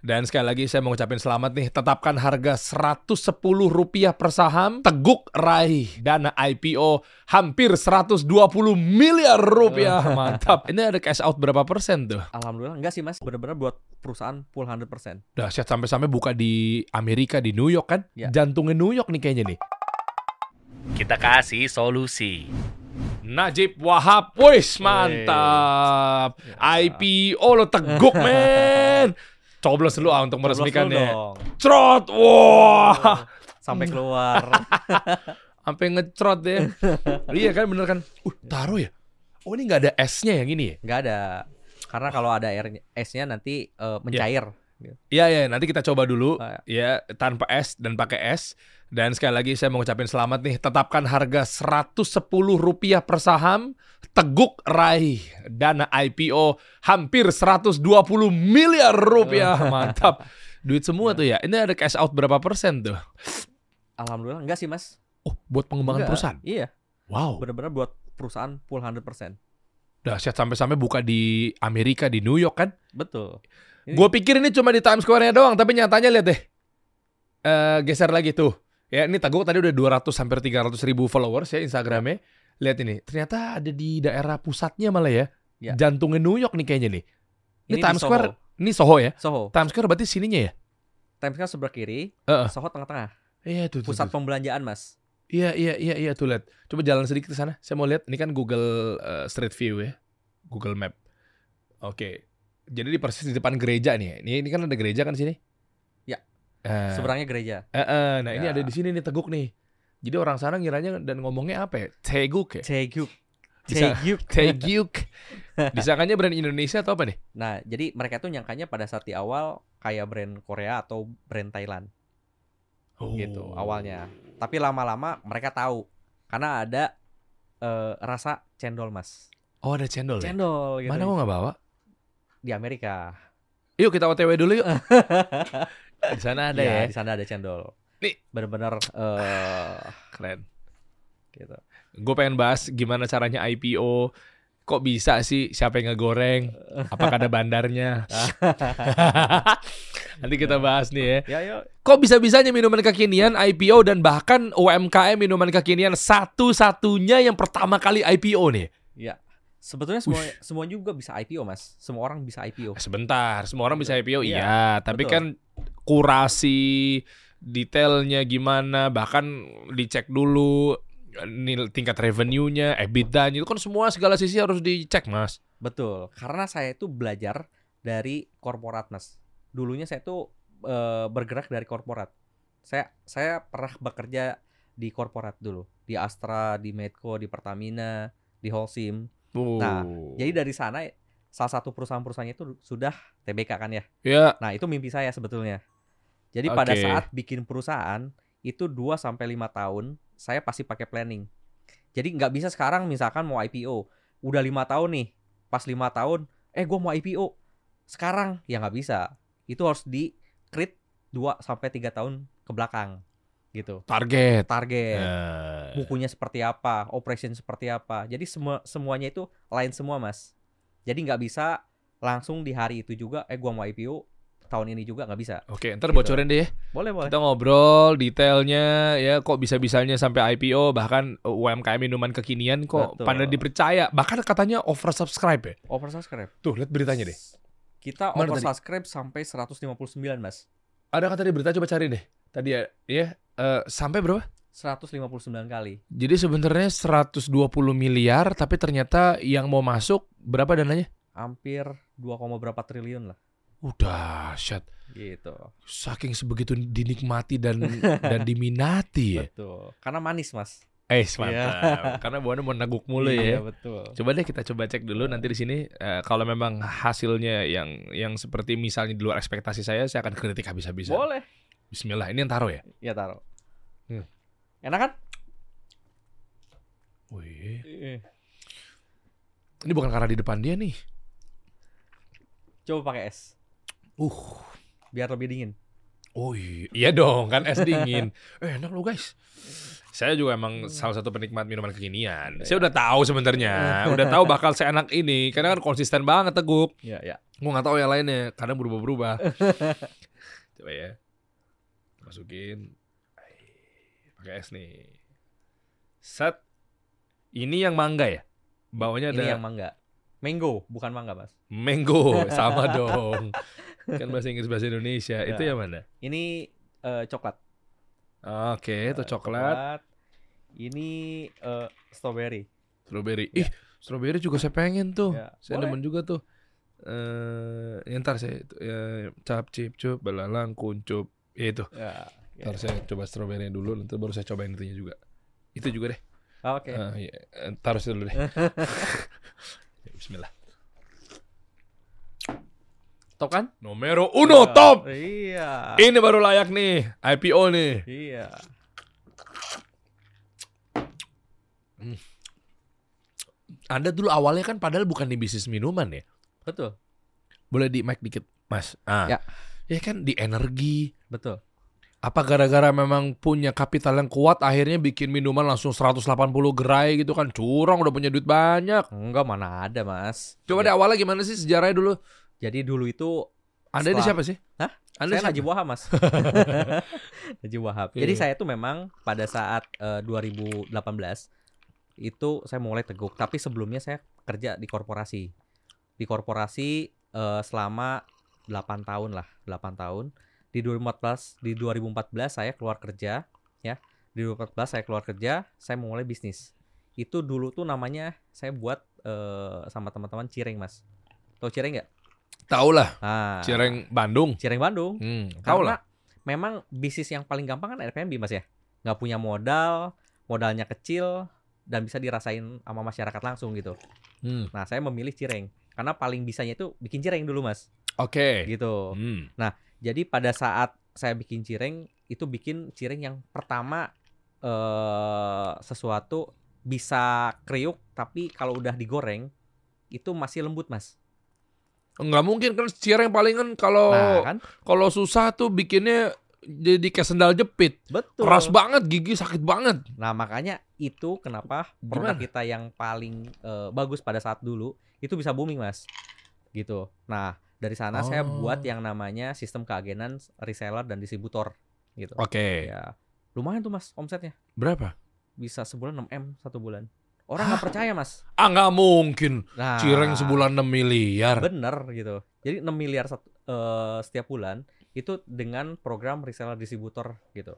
Dan sekali lagi saya mau ngucapin selamat nih, tetapkan harga Rp110 per saham, teguk raih dana IPO hampir 120 miliar rupiah. Mantap. Ini ada cash out berapa persen tuh? Alhamdulillah enggak sih mas, benar-benar buat perusahaan full 100%. Dahsyat sampai-sampai buka di Amerika, di New York kan? Ya. Jantungnya New York nih kayaknya nih. Kita kasih solusi. Najib Wahab, wis mantap. Ya. IPO lo teguk men. Coblos dulu ah untuk meresmikannya. Trot, wah. Sampai keluar. Sampai ngecrot ya. iya kan bener kan? Uh, taruh ya. Oh ini nggak ada S-nya yang ini ya? Enggak ada. Karena kalau ada air S-nya nanti eh, mencair. Iya ya, nanti kita coba dulu Ah, ya tanpa S dan pakai S. Dan sekali lagi saya mau ngucapin selamat nih, tetapkan harga Rp110 per saham, teguk raih dana IPO hampir 120 miliar rupiah. Mantap. Duit semua tuh ya. Ini ada cash out berapa persen tuh? Alhamdulillah enggak sih mas. Oh, buat pengembangan Enggak. perusahaan. Iya, Wow. benar-benar buat perusahaan full 100%. Dahsyat sampai-sampai buka di Amerika di New York kan? Betul. Gue pikir ini cuma di Times Square-nya doang, tapi nyatanya lihat deh. Eh geser lagi tuh. Ya, ini Taguk tadi udah 200 hampir 300 ribu followers ya Instagramnya. Lihat ini, ternyata ada di daerah pusatnya malah ya. Ya. Jantungnya New York nih kayaknya nih. Ini, Ini Times Soho. Square, ini Soho ya. Soho. Times Square berarti sininya ya? Times Square sebelah kiri, Heeh. Soho tengah-tengah. Iya tuh, tuh, Pusat tuh. pembelanjaan mas. Iya, iya, iya, iya tuh lihat. Coba jalan sedikit ke sana. Saya mau lihat. Ini kan Google eh, Street View ya. Google Map. Oke. Jadi di persis di depan gereja nih. Ini ini kan ada gereja kan sini? Ya. Eh, Seberangnya gereja. Eh, eh, nah ini Ya. ada di sini nih teguk nih. Jadi orang sana ngiranya dan ngomongnya apa ya? Teguk ya? Taegyuk. Bisa- Taegyuk. Teguk. Disangkanya brand Indonesia atau apa nih? Nah, jadi mereka tuh nyangkanya pada saat di awal kayak brand Korea atau brand Thailand gitu Oh. awalnya. Tapi lama-lama mereka tahu karena ada eh, rasa cendol mas. Oh ada cendol ya? Cendol gitu. Mana gua nggak bawa? Di Amerika. Yuk kita OTW dulu yuk. Di sana ada ya. Iya, Di sana ada cendol. Nih. Bener-bener eh Keren. gitu. Gue pengen bahas gimana caranya IPO. Kok bisa sih? Siapa yang ngegoreng? Apakah ada bandarnya? Nanti kita bahas nih ya. Ya yuk. Kok bisa-bisanya minuman kekinian IPO dan bahkan UMKM minuman kekinian satu-satunya yang pertama kali IPO nih? Ya. Sebetulnya semua semua juga bisa IPO mas. Semua orang bisa IPO. Sebentar, semua orang bisa IPO, Iya, iya. Tapi betul. kan kurasi detailnya gimana, bahkan dicek dulu nil tingkat revenue-nya, EBITDA-nya itu kan semua segala sisi harus dicek, Mas. Betul. Karena saya itu belajar dari korporat mas. Dulunya saya tuh eh, bergerak dari korporat. Saya saya pernah bekerja di korporat dulu. Di Astra, di Medco, di Pertamina, di Holcim. Nah, Oh. Jadi dari sana salah satu perusahaan-perusahaannya itu sudah TBK kan ya. ya, Nah, itu mimpi saya sebetulnya. Jadi pada Oke. saat bikin perusahaan itu 2 sampai 5 tahun saya pasti pakai planning. Jadi nggak bisa sekarang misalkan mau IPO, udah lima tahun nih, pas lima tahun, eh gue mau IPO, sekarang ya nggak bisa. Itu harus di create 2 sampai tiga tahun ke belakang, gitu. target. Target, Eh, bukunya seperti apa, operation seperti apa. Jadi semua semuanya itu lain semua mas. Jadi nggak bisa langsung di hari itu juga, eh gue mau IPO tahun ini juga nggak bisa. Oke, ntar Gitu. bocorin deh ya. Boleh boleh. Kita ngobrol detailnya ya kok bisa-bisanya sampai IPO bahkan UMKM minuman kekinian kok Betul. pada dipercaya. Bahkan katanya oversubscribe ya. Oversubscribe. Tuh, lihat beritanya deh. Kita Mana tadi? oversubscribe sampai 159 mas. Ada kata di berita coba cari deh. Tadi ya, ya eh, sampai berapa? 159 kali. Jadi sebenarnya 120 miliar tapi ternyata yang mau masuk berapa dananya? Hampir 2, berapa triliun lah. Udah, syat. Gitu. Saking sebegitu dinikmati dan dan diminati ya. Betul. Karena manis mas. Eh, mantap. Karena buahnya mau naguk mulu Iya, ya. betul. Coba deh kita coba cek dulu nanti di sini eh, kalau memang hasilnya yang yang seperti misalnya di luar ekspektasi saya, saya akan kritik habis-habisan. Boleh. Bismillah, ini yang taruh ya. Ya taruh. Enak kan? Wih, Iya. ini bukan karena di depan dia nih. Coba pakai es. Uh, Biar lebih dingin. Oh iya, iya dong kan es dingin. Eh, enak loh guys. Saya juga emang salah satu penikmat minuman kekinian. Iya. Saya udah tahu sebenarnya, udah tahu bakal seenak ini. Karena kan konsisten banget teguk. Iya, ya. Gue nggak tahu yang lainnya, kadang berubah-berubah. Coba ya, masukin, pakai es nih. Set, ini yang mangga ya? Bawahnya ada Ini yang mangga. Mango, bukan mangga, Mas. mango, sama dong. Kan bahasa Inggris bahasa Indonesia. Itu Ya. yang mana? Ini eh, coklat. Oke, itu Eh, coklat, Ini eh, strawberry. strawberry. Ya. Ih, strawberry juga saya pengen tuh. Ya, Saya demen juga tuh. Eh, ya, ntar saya itu ya, cap cip cup belalang kuncup ya itu. Ya. Ntar saya coba strawberry dulu, nanti baru saya cobain itunya juga. Itu juga deh. Ah, Oke. Ah, iya. Eh, Taruh dulu deh. Ya, Bismillah. Top kan? Numero uno top. Iya. Ini baru layak nih, IPO nih. Iya. Anda dulu awalnya kan padahal bukan di bisnis minuman ya. Betul. Boleh di mic dikit, Mas. Ah. Ya. Ya kan di energi. Betul. Apa gara-gara memang punya kapital yang kuat akhirnya bikin minuman langsung 180 gerai gitu kan curang udah punya duit banyak. Enggak mana ada, Mas. Coba deh Ya, awalnya gimana sih sejarahnya dulu? Jadi dulu itu Anda ini siapa sih? Hah? Anda saya siapa? Najib Wahab, Mas. Najib Wahab. Jadi saya tuh memang pada saat eh, 2018 itu saya mulai teguk, tapi sebelumnya saya kerja di korporasi. Di korporasi eh, selama 8 tahun lah, 8 tahun. Di 2014 di 2014 saya keluar kerja, ya. Di 2014 saya keluar kerja, saya mulai bisnis. Itu dulu tuh namanya saya buat eh, sama teman-teman Cireng, Mas. Tahu Cireng nggak? Tahu lah, Ah, Cireng Bandung. Cireng Bandung. Hmm, tahu Karena lah. memang bisnis yang paling gampang kan Airbnb mas ya. Nggak punya modal, modalnya kecil dan bisa dirasain sama masyarakat langsung gitu. Hmm, Nah saya memilih Cireng karena paling bisanya itu bikin Cireng dulu mas, Oke. gitu. Hmm. Jadi pada saat saya bikin Cireng itu bikin Cireng yang pertama eh sesuatu bisa kriuk tapi kalau udah digoreng itu masih lembut mas. Nggak mungkin kan Cireng paling kan kalau Nah kan kalau susah tuh bikinnya jadi kayak sendal jepit. betul. Keras banget, gigi sakit banget. Nah, makanya itu kenapa produk Gimana? kita yang paling eh, bagus pada saat dulu itu bisa booming, Mas. Gitu. Nah, dari sana saya Oh. buat yang namanya sistem keagenan reseller dan distributor gitu. Oke. Ya. Lumayan tuh, Mas, omsetnya. Berapa? Bisa sebulan 6M satu bulan. Orang nggak percaya, Mas. Ah nggak mungkin. Nah, Cireng sebulan 6 miliar. Bener gitu. Jadi 6 miliar satu, eh, setiap bulan itu dengan program reseller distributor gitu.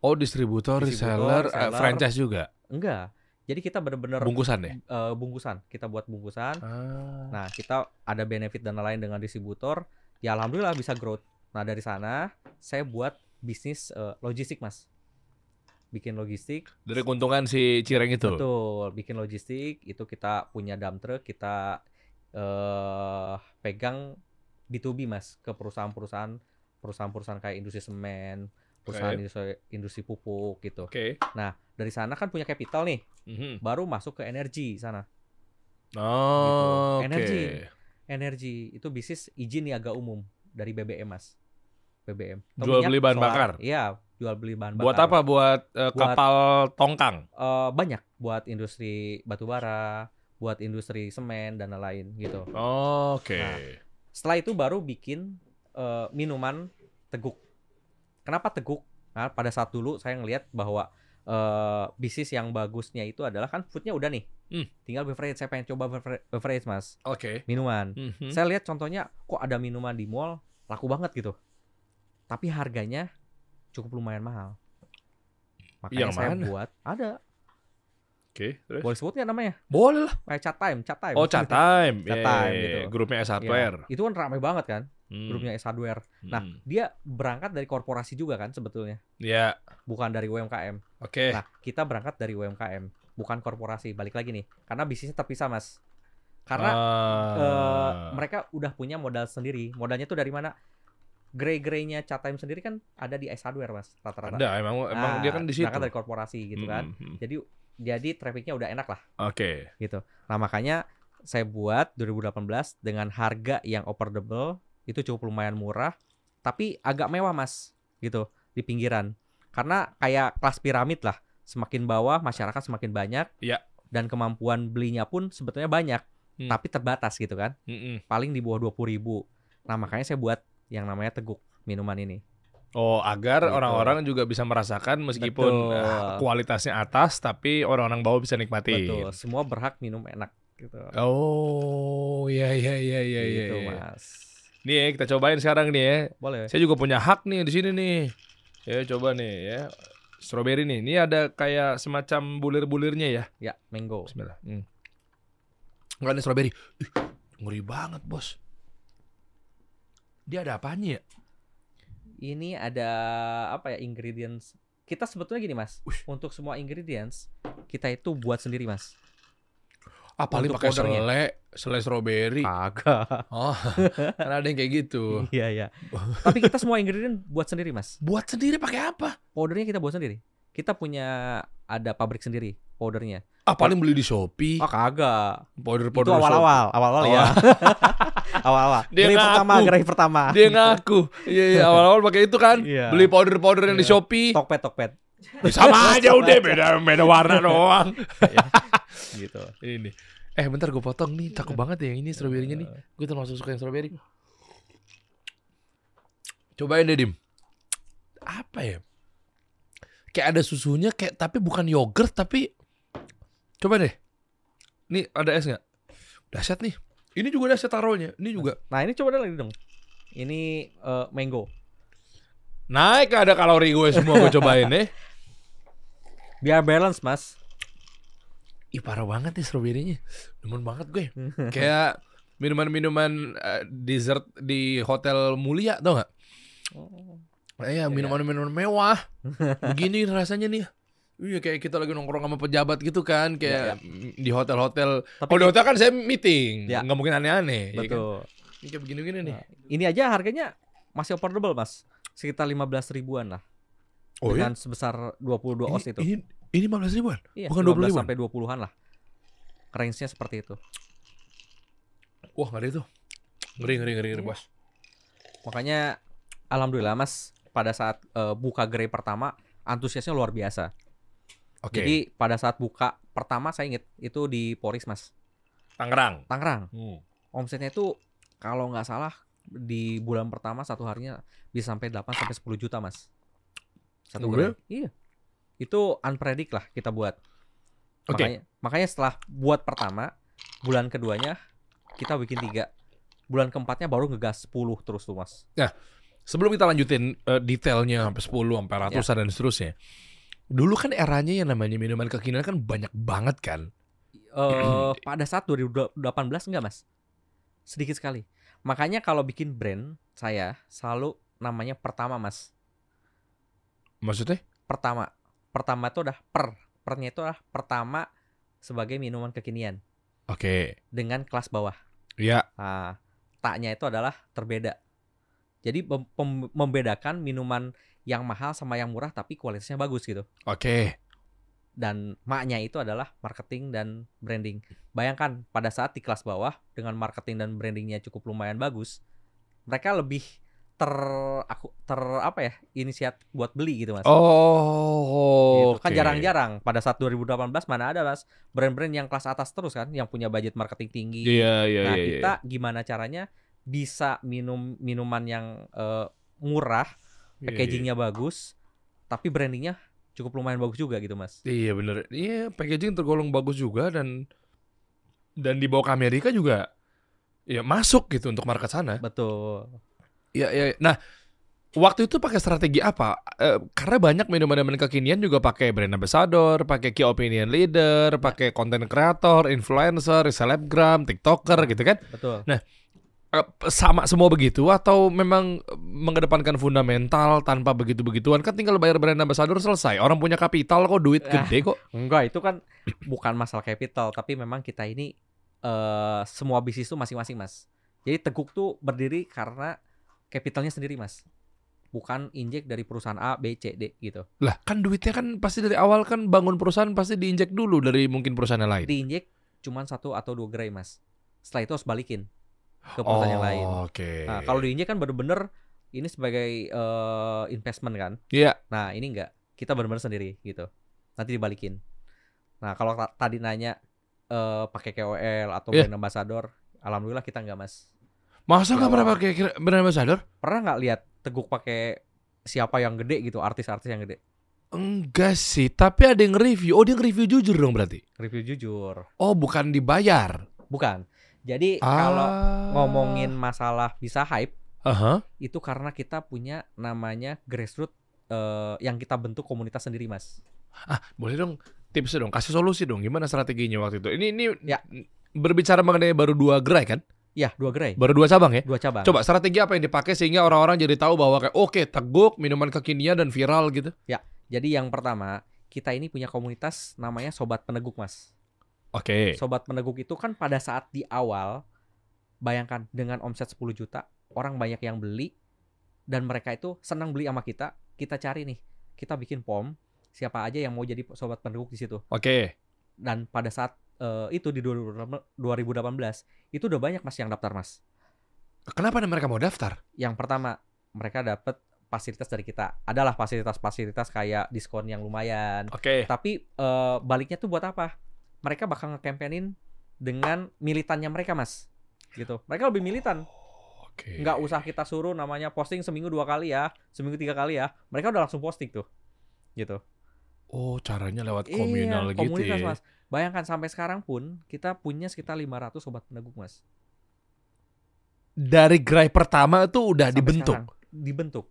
Oh distributor, Distributor, reseller, eh, reseller. franchise juga. Enggak. Jadi kita bener-bener Bungkusan deh. eh, bungkusan. Kita buat bungkusan. Ah. Nah, kita ada benefit dan lain dengan distributor. Ya alhamdulillah bisa growth. Nah, dari sana saya buat bisnis eh, logistik, Mas. Bikin logistik. Dari keuntungan si Cireng itu. Betul, bikin logistik itu kita punya dump truck, kita eh pegang B2B, Mas, ke perusahaan-perusahaan perusahaan-perusahaan kayak industri semen, perusahaan Oke. industri, industri pupuk gitu. Oke. Nah, dari sana kan punya capital nih, Mhm. baru masuk ke energi sana. Oh. Gitu. Energi. Energi itu bisnis izin niaga umum dari BBM, Mas. BBM. Atau Jual minyak, beli bahan solar. bakar? Iya, jual beli bahan bakar. Buat apa? Buat, eh, Buat- kapal tongkang. Eh, banyak buat industri batubara, buat industri semen dan lain-lain gitu. Oke. Nah. Setelah itu baru bikin eh, minuman teguk. Kenapa teguk? Nah, pada saat dulu saya ngelihat bahwa eh, bisnis yang bagusnya itu adalah kan foodnya udah nih. Hmm. Tinggal beverage. Saya pengen coba bever- beverage, Mas. Oke. Minuman. Mhm. Saya lihat contohnya kok ada minuman di mall laku banget gitu. Tapi harganya cukup lumayan mahal. Makanya Yang saya mana? buat ada. Oke, terus? Boleh sebut nggak namanya? Boleh lah. Kayak chat time, chat time. Oh, chat time. Chat Iya, time, iya, iya. gitu. Grupnya S Iya. Hardware. Itu kan ramai banget kan Hmm. grupnya S Hardware. Nah, Hmm. dia berangkat dari korporasi juga kan sebetulnya, Iya. bukan dari UMKM. Oke. Nah, kita berangkat dari UMKM, bukan korporasi. Balik lagi nih, karena bisnisnya terpisah, Mas. Karena Ah. eh, mereka udah punya modal sendiri. Modalnya tuh dari mana? Grey-greynya chat time sendiri kan ada di S Hardware, Mas, rata-rata. ada emang emang Nah, dia kan di situ. Berangkat dari korporasi gitu kan. Mhm. Jadi jadi trafficnya udah enak lah Oke. gitu. Nah makanya saya buat 2018 dengan harga yang affordable itu cukup lumayan murah, tapi agak mewah mas. gitu di pinggiran. Karena kayak kelas piramid lah, semakin bawah masyarakat semakin banyak. Iya. Dan kemampuan belinya pun sebetulnya banyak, Hmm. tapi terbatas gitu kan. Mm-mm. Paling di bawah 20.000 ribu. Nah makanya saya buat yang namanya teguk minuman ini. Oh, agar Gitu. orang-orang juga bisa merasakan meskipun Betul. eh, kualitasnya atas, tapi orang-orang bawah bisa nikmati. Betul, semua berhak minum enak gitu. Oh, iya iya iya iya iya. gitu iya. mas. Nih ya, kita cobain sekarang nih ya. Boleh. Saya juga punya hak nih di sini nih. Ya coba nih ya. Strawberry nih. Ini ada kayak semacam bulir-bulirnya ya. Ya, mango. Bismillah. Hmm. Enggak ada strawberry. Ih, ngeri banget, Bos. Dia ada apanya ya? Ini ada apa ya ingredients? Kita sebetulnya gini mas, Wih. untuk semua ingredients kita itu buat sendiri mas. Ah, paling pakai selai, selai strawberry. Kagak. Oh, kan ada yang kayak gitu. Iya iya. Tapi kita semua ingredient buat sendiri mas. Buat sendiri pakai apa? Powdernya kita buat sendiri. Kita punya ada pabrik sendiri powdernya. Ah, paling beli di Shopee. Oh kagak. Powder-powder Itu awal-awal, awal-awal Oh. ya. awal-awal. Dia Gerai pertama, ngaku. gerai pertama. Dia ngaku. Iya, iya, awal-awal pakai itu kan. Iya. Beli powder-powder yang di Iya. Shopee. Tokped, tokped. Ya, sama aja udah beda beda warna doang. Gitu. Ini. Eh, bentar gue potong nih. Cakep banget ya yang ini stroberinya nih. Gue termasuk suka yang strawberry. Cobain deh, Dim. Apa ya? Kayak ada susunya kayak tapi bukan yogurt tapi Coba deh. Nih ada es nggak? Dahsyat nih. Ini juga dahsyat taruhnya. Ini juga. Nah, ini coba lagi dong. Ini eh, mango. Naik ada kalori gue semua gue cobain deh. Biar balance, Mas. Ih parah banget nih stroberinya. Demen banget gue. Kayak minuman-minuman eh, dessert di hotel mulia tau nggak? Iya minuman-minuman mewah. Begini rasanya nih. Iya kayak kita lagi nongkrong sama pejabat gitu kan, kayak di hotel-hotel. Kalau di hotel kan saya meeting, Ya. nggak mungkin aneh-aneh. ya kan? betul. Ini kayak begini-begini nih. Nah, ini aja harganya masih affordable, Mas. Sekitar 15 ribuan lah. Oh dengan sebesar 22 os ini, itu. Ini, ini 15 ribuan? Iya, bukan 15 20 ribuan? sampai 20-an lah. Range-nya seperti itu. Wah ngeri tuh. Ngeri, ngeri, ngeri, ngeri Iya. bos. Makanya alhamdulillah Mas pada saat eh, buka gerai pertama antusiasnya luar biasa. Oke, Jadi pada saat buka pertama saya inget itu di Poris Mas, Tangerang. Tangerang. Hmm. Omsetnya itu kalau nggak salah di bulan pertama satu harinya bisa sampai 8 sampai 10 juta Mas. Satu Oh, gerai. Iya. Itu unpredict lah kita buat. Oke. Makanya, makanya setelah buat pertama, bulan keduanya kita bikin tiga. Bulan keempatnya baru ngegas 10 terus tuh mas. Sebelum kita lanjutin eh, detailnya sampai 10 sampai Ya. ratusan dan seterusnya. Dulu kan eranya yang namanya minuman kekinian kan banyak banget kan. Eh pada saat 2018 enggak mas? Sedikit sekali. Makanya kalau bikin brand saya selalu namanya pertama mas. Maksudnya? Pertama. Pertama itu udah per. Pernya itu adalah pertama sebagai minuman kekinian Oke. dengan kelas bawah. Ya. Nah, taknya itu adalah terbeda. Jadi membedakan minuman yang mahal sama yang murah tapi kualitasnya bagus gitu. Oke. Dan maknya itu adalah marketing dan branding. Bayangkan pada saat di kelas bawah dengan marketing dan brandingnya cukup lumayan bagus, mereka lebih ter aku ter apa ya inisiat buat beli gitu mas. Oh. Gitu. Kan jarang-jarang pada saat 2018 mana ada mas brand-brand yang kelas atas terus kan yang punya budget marketing tinggi. Iya, iya, Nah, iya. kita gimana caranya bisa minum minuman yang eh, murah, iya. packagingnya bagus, tapi brandingnya cukup lumayan bagus juga gitu, Mas. Iya bener. Iya packaging tergolong bagus juga dan dan dibawa ke Amerika juga ya masuk gitu untuk market sana. Betul. Iya iya. Nah waktu itu pakai strategi apa? Eh, karena banyak minuman-minuman kekinian juga pakai brand ambassador, pakai key opinion leader, pakai content creator, influencer, selebgram, tiktoker gitu kan? Betul. Eh, sama semua begitu atau memang mengedepankan fundamental tanpa begitu-begituan kan tinggal bayar brand ambassador selesai. Orang punya kapital kok duit Ah. gede kok. Enggak, itu kan bukan masalah capital, tapi memang kita ini eh semua bisnis itu masing-masing, Mas. Jadi Teguk tuh berdiri karena capitalnya sendiri, Mas. Bukan injek dari perusahaan A, B, C, D gitu. Lah kan duitnya kan pasti dari awal kan bangun perusahaan pasti diinjek dulu dari mungkin perusahaan yang lain. Diinjek cuman satu atau dua gerai, Mas. Setelah itu harus balikin ke perusahaan yang lain. Oke. Nah, kalau diinjek kan bener-bener ini sebagai eh, investment kan. Iya. Nah, ini enggak. Kita benar-benar sendiri gitu. Nanti dibalikin. Nah, kalau ta- tadi nanya eh pakai KOL atau Iya. brand ambassador, alhamdulillah kita enggak, Mas. Masa nggak pernah pakai brand ambassador? Pernah nggak lihat Teguk pakai siapa yang gede gitu, artis-artis yang gede? Enggak sih, tapi ada yang review. Oh, dia nge-review jujur dong berarti. Review jujur. Oh, bukan dibayar. Bukan. Jadi kalau Ah. ngomongin masalah bisa hype Aha. itu karena kita punya namanya grassroots eh, yang kita bentuk komunitas sendiri, Mas. Ah, boleh dong tips dong, kasih solusi dong. Gimana strateginya waktu itu? Ini ini Ya. berbicara mengenai baru dua gerai kan? Ya, dua gerai, Baru dua cabang ya? dua cabang. Coba strategi apa yang dipakai sehingga orang-orang jadi tahu bahwa kayak oke teguk minuman kekinian dan viral gitu. Jadi yang pertama, kita ini punya komunitas namanya Sobat Peneguk, Mas. Oke. Sobat Peneguk itu kan pada saat di awal bayangkan dengan omset 10 juta, orang banyak yang beli dan mereka itu senang beli sama kita. Kita cari nih, kita bikin pom, siapa aja yang mau jadi Sobat Peneguk di situ. Oke. Dan pada saat eh, itu di 2018 itu udah banyak Mas yang daftar, Mas. Kenapa nih mereka mau daftar? Yang pertama, mereka dapat fasilitas dari kita. Adalah fasilitas-fasilitas kayak diskon yang lumayan, Oke. Tapi eh, baliknya tuh buat apa? Mereka bakal nge-campaignin dengan militannya mereka, Mas. Gitu. Mereka lebih militan. Oke. Nggak usah kita suruh namanya posting seminggu dua kali ya, seminggu tiga kali ya. Mereka udah langsung posting tuh. Gitu. Oh, caranya lewat komunal iya, gitu komunitas, ya. Mas. Bayangkan sampai sekarang pun kita punya sekitar 500 sobat peneguk, Mas. Dari gerai pertama tuh udah Sampai dibentuk. sekarang. Dibentuk.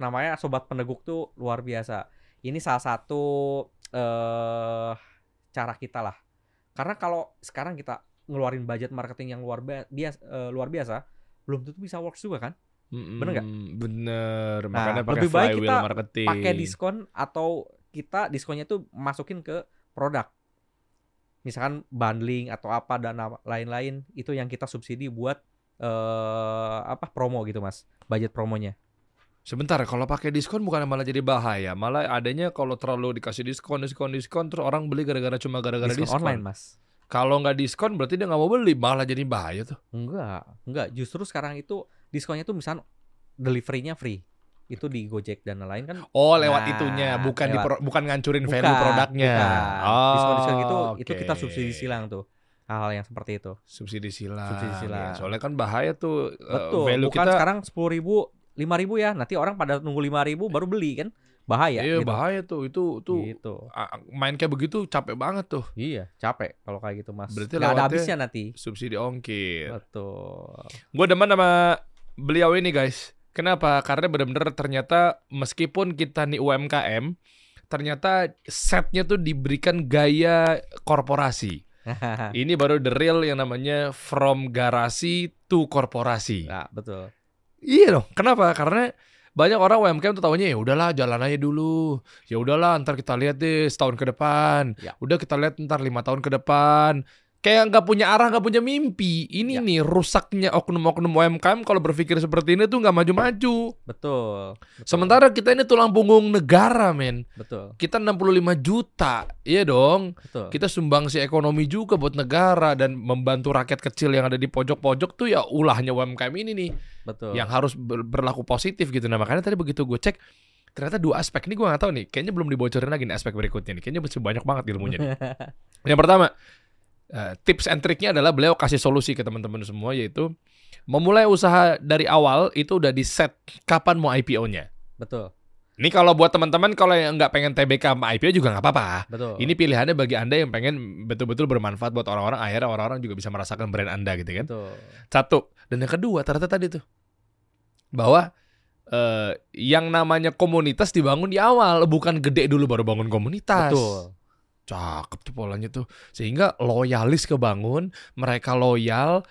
Namanya sobat peneguk tuh luar biasa. Ini salah satu eh cara kita lah. Karena kalau sekarang kita ngeluarin budget marketing yang luar biasa, luar biasa, belum tentu bisa works juga kan? Mm-mm, Bener nggak? Bener. Nah, Makanya pakai lebih baik kita marketing. Pakai diskon atau kita diskonnya tuh masukin ke produk. Misalkan bundling atau apa dan lain-lain itu yang kita subsidi buat eh apa promo gitu mas budget promonya Sebentar, kalau pakai diskon bukan malah jadi bahaya. Malah adanya kalau terlalu dikasih diskon, diskon, diskon, terus orang beli gara-gara cuma gara-gara diskon, diskon. online mas Kalau nggak diskon berarti dia nggak mau beli, malah jadi bahaya tuh. enggak enggak justru sekarang itu diskonnya tuh misalkan deliverynya free itu di Gojek dan lain-lain kan Oh, lewat Nah, itunya, bukan di lewat. pro- bukan ngancurin value Bukan, produknya. bukan. Oh, diskon-diskon gitu itu oke. kita subsidi silang tuh hal-hal yang seperti itu Subsidi silang. Subsidi silang. Ya, soalnya kan bahaya tuh eh, betul value bukan kita. sekarang sepuluh ribu lima ribu ya nanti orang pada nunggu lima ribu baru beli kan bahaya iya, gitu. bahaya tuh. Itu tuh gitu main kayak begitu capek banget tuh. iya capek kalau kayak gitu mas Berarti nggak ada habisnya nanti Subsidi ongkir. betul Gue demen sama beliau ini guys. Kenapa? Karena benar-benar ternyata meskipun kita nih UMKM, ternyata setnya tuh diberikan gaya korporasi. Ini baru the real yang namanya from garasi to korporasi. nah betul Iya dong. Kenapa? Karena banyak orang UMKM tuh tahunya ya udahlah jalan aja dulu. Ya udahlah ntar kita lihat deh setahun ke depan. Ya. Udah kita lihat ntar lima tahun ke depan. Kayak nggak punya arah, nggak punya mimpi. Ini Ya. nih rusaknya oknum-oknum UMKM kalau berpikir seperti ini tuh nggak maju-maju. betul, betul. Sementara kita ini tulang punggung negara, men. betul Kita 65 juta. Iya dong. betul Kita sumbangsi ekonomi juga buat negara dan membantu rakyat kecil yang ada di pojok-pojok tuh ya ulahnya UMKM ini nih betul yang harus ber- berlaku positif gitu. Nah makanya tadi begitu gue cek ternyata dua aspek ini gue nggak tahu nih. Kayaknya belum dibocorin lagi nih aspek berikutnya nih. Kayaknya masih banyak banget ilmunya. nih. yang pertama eh, tips and triknya adalah beliau kasih solusi ke teman-teman semua yaitu memulai usaha dari awal itu udah di set kapan mau IPO-nya. betul Ini kalau buat teman-teman kalau yang nggak pengen TBK sama IPO juga nggak apa-apa. betul Ini pilihannya bagi anda yang pengen betul-betul bermanfaat buat orang-orang. Akhirnya orang-orang juga bisa merasakan brand anda gitu kan. betul Satu. Dan yang kedua ternyata tadi tuh bahwa eh, yang namanya komunitas dibangun di awal, bukan gede dulu baru bangun komunitas. betul Cakep tuh polanya tuh. Sehingga loyalis kebangun, mereka loyal.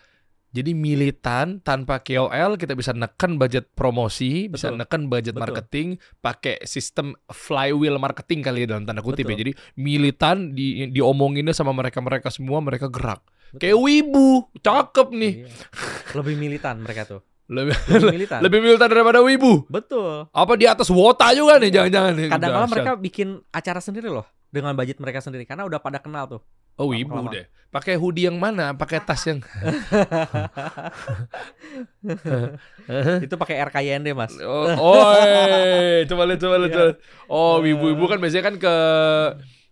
Jadi militan tanpa KOL kita bisa neken budget promosi, bisa Betul. neken budget Betul. marketing, pakai sistem flywheel marketing kali ya dalam tanda kutip ya. Betul. Jadi militan di diomonginnya sama mereka-mereka semua mereka gerak. Betul. Kayak wibu, cakep nih. Iya. lebih militan mereka tuh Lebih lebih militan lebih militan daripada wibu. betul Apa di atas wota juga nih jangan-jangan kadang-kadang mereka bikin acara sendiri loh dengan budget mereka sendiri karena udah pada kenal tuh Oh, ibu lama. deh. Pakai hoodie yang mana? Pakai tas yang itu pakai RKYND mas. Oh, oh eh, coba lihat coba lihat. coba lihat. Oh, ibu-ibu kan biasanya kan ke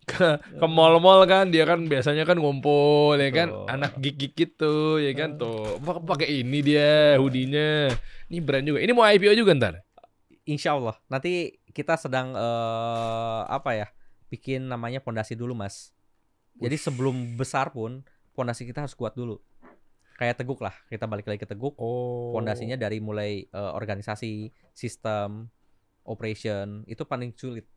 ke ke mall-mall kan dia kan biasanya kan ngumpul ya kan Betul. anak gig-gig gitu ya kan tuh Pak- pakai ini dia hoodie-nya ini brand juga ini mau IPO juga ntar Insya Allah nanti kita sedang eh, apa ya bikin namanya pondasi dulu mas. Jadi sebelum besar pun pondasi kita harus kuat dulu. Kayak teguk lah kita balik lagi ke teguk. oh Pondasinya dari mulai eh, organisasi, sistem, operation itu paling sulit.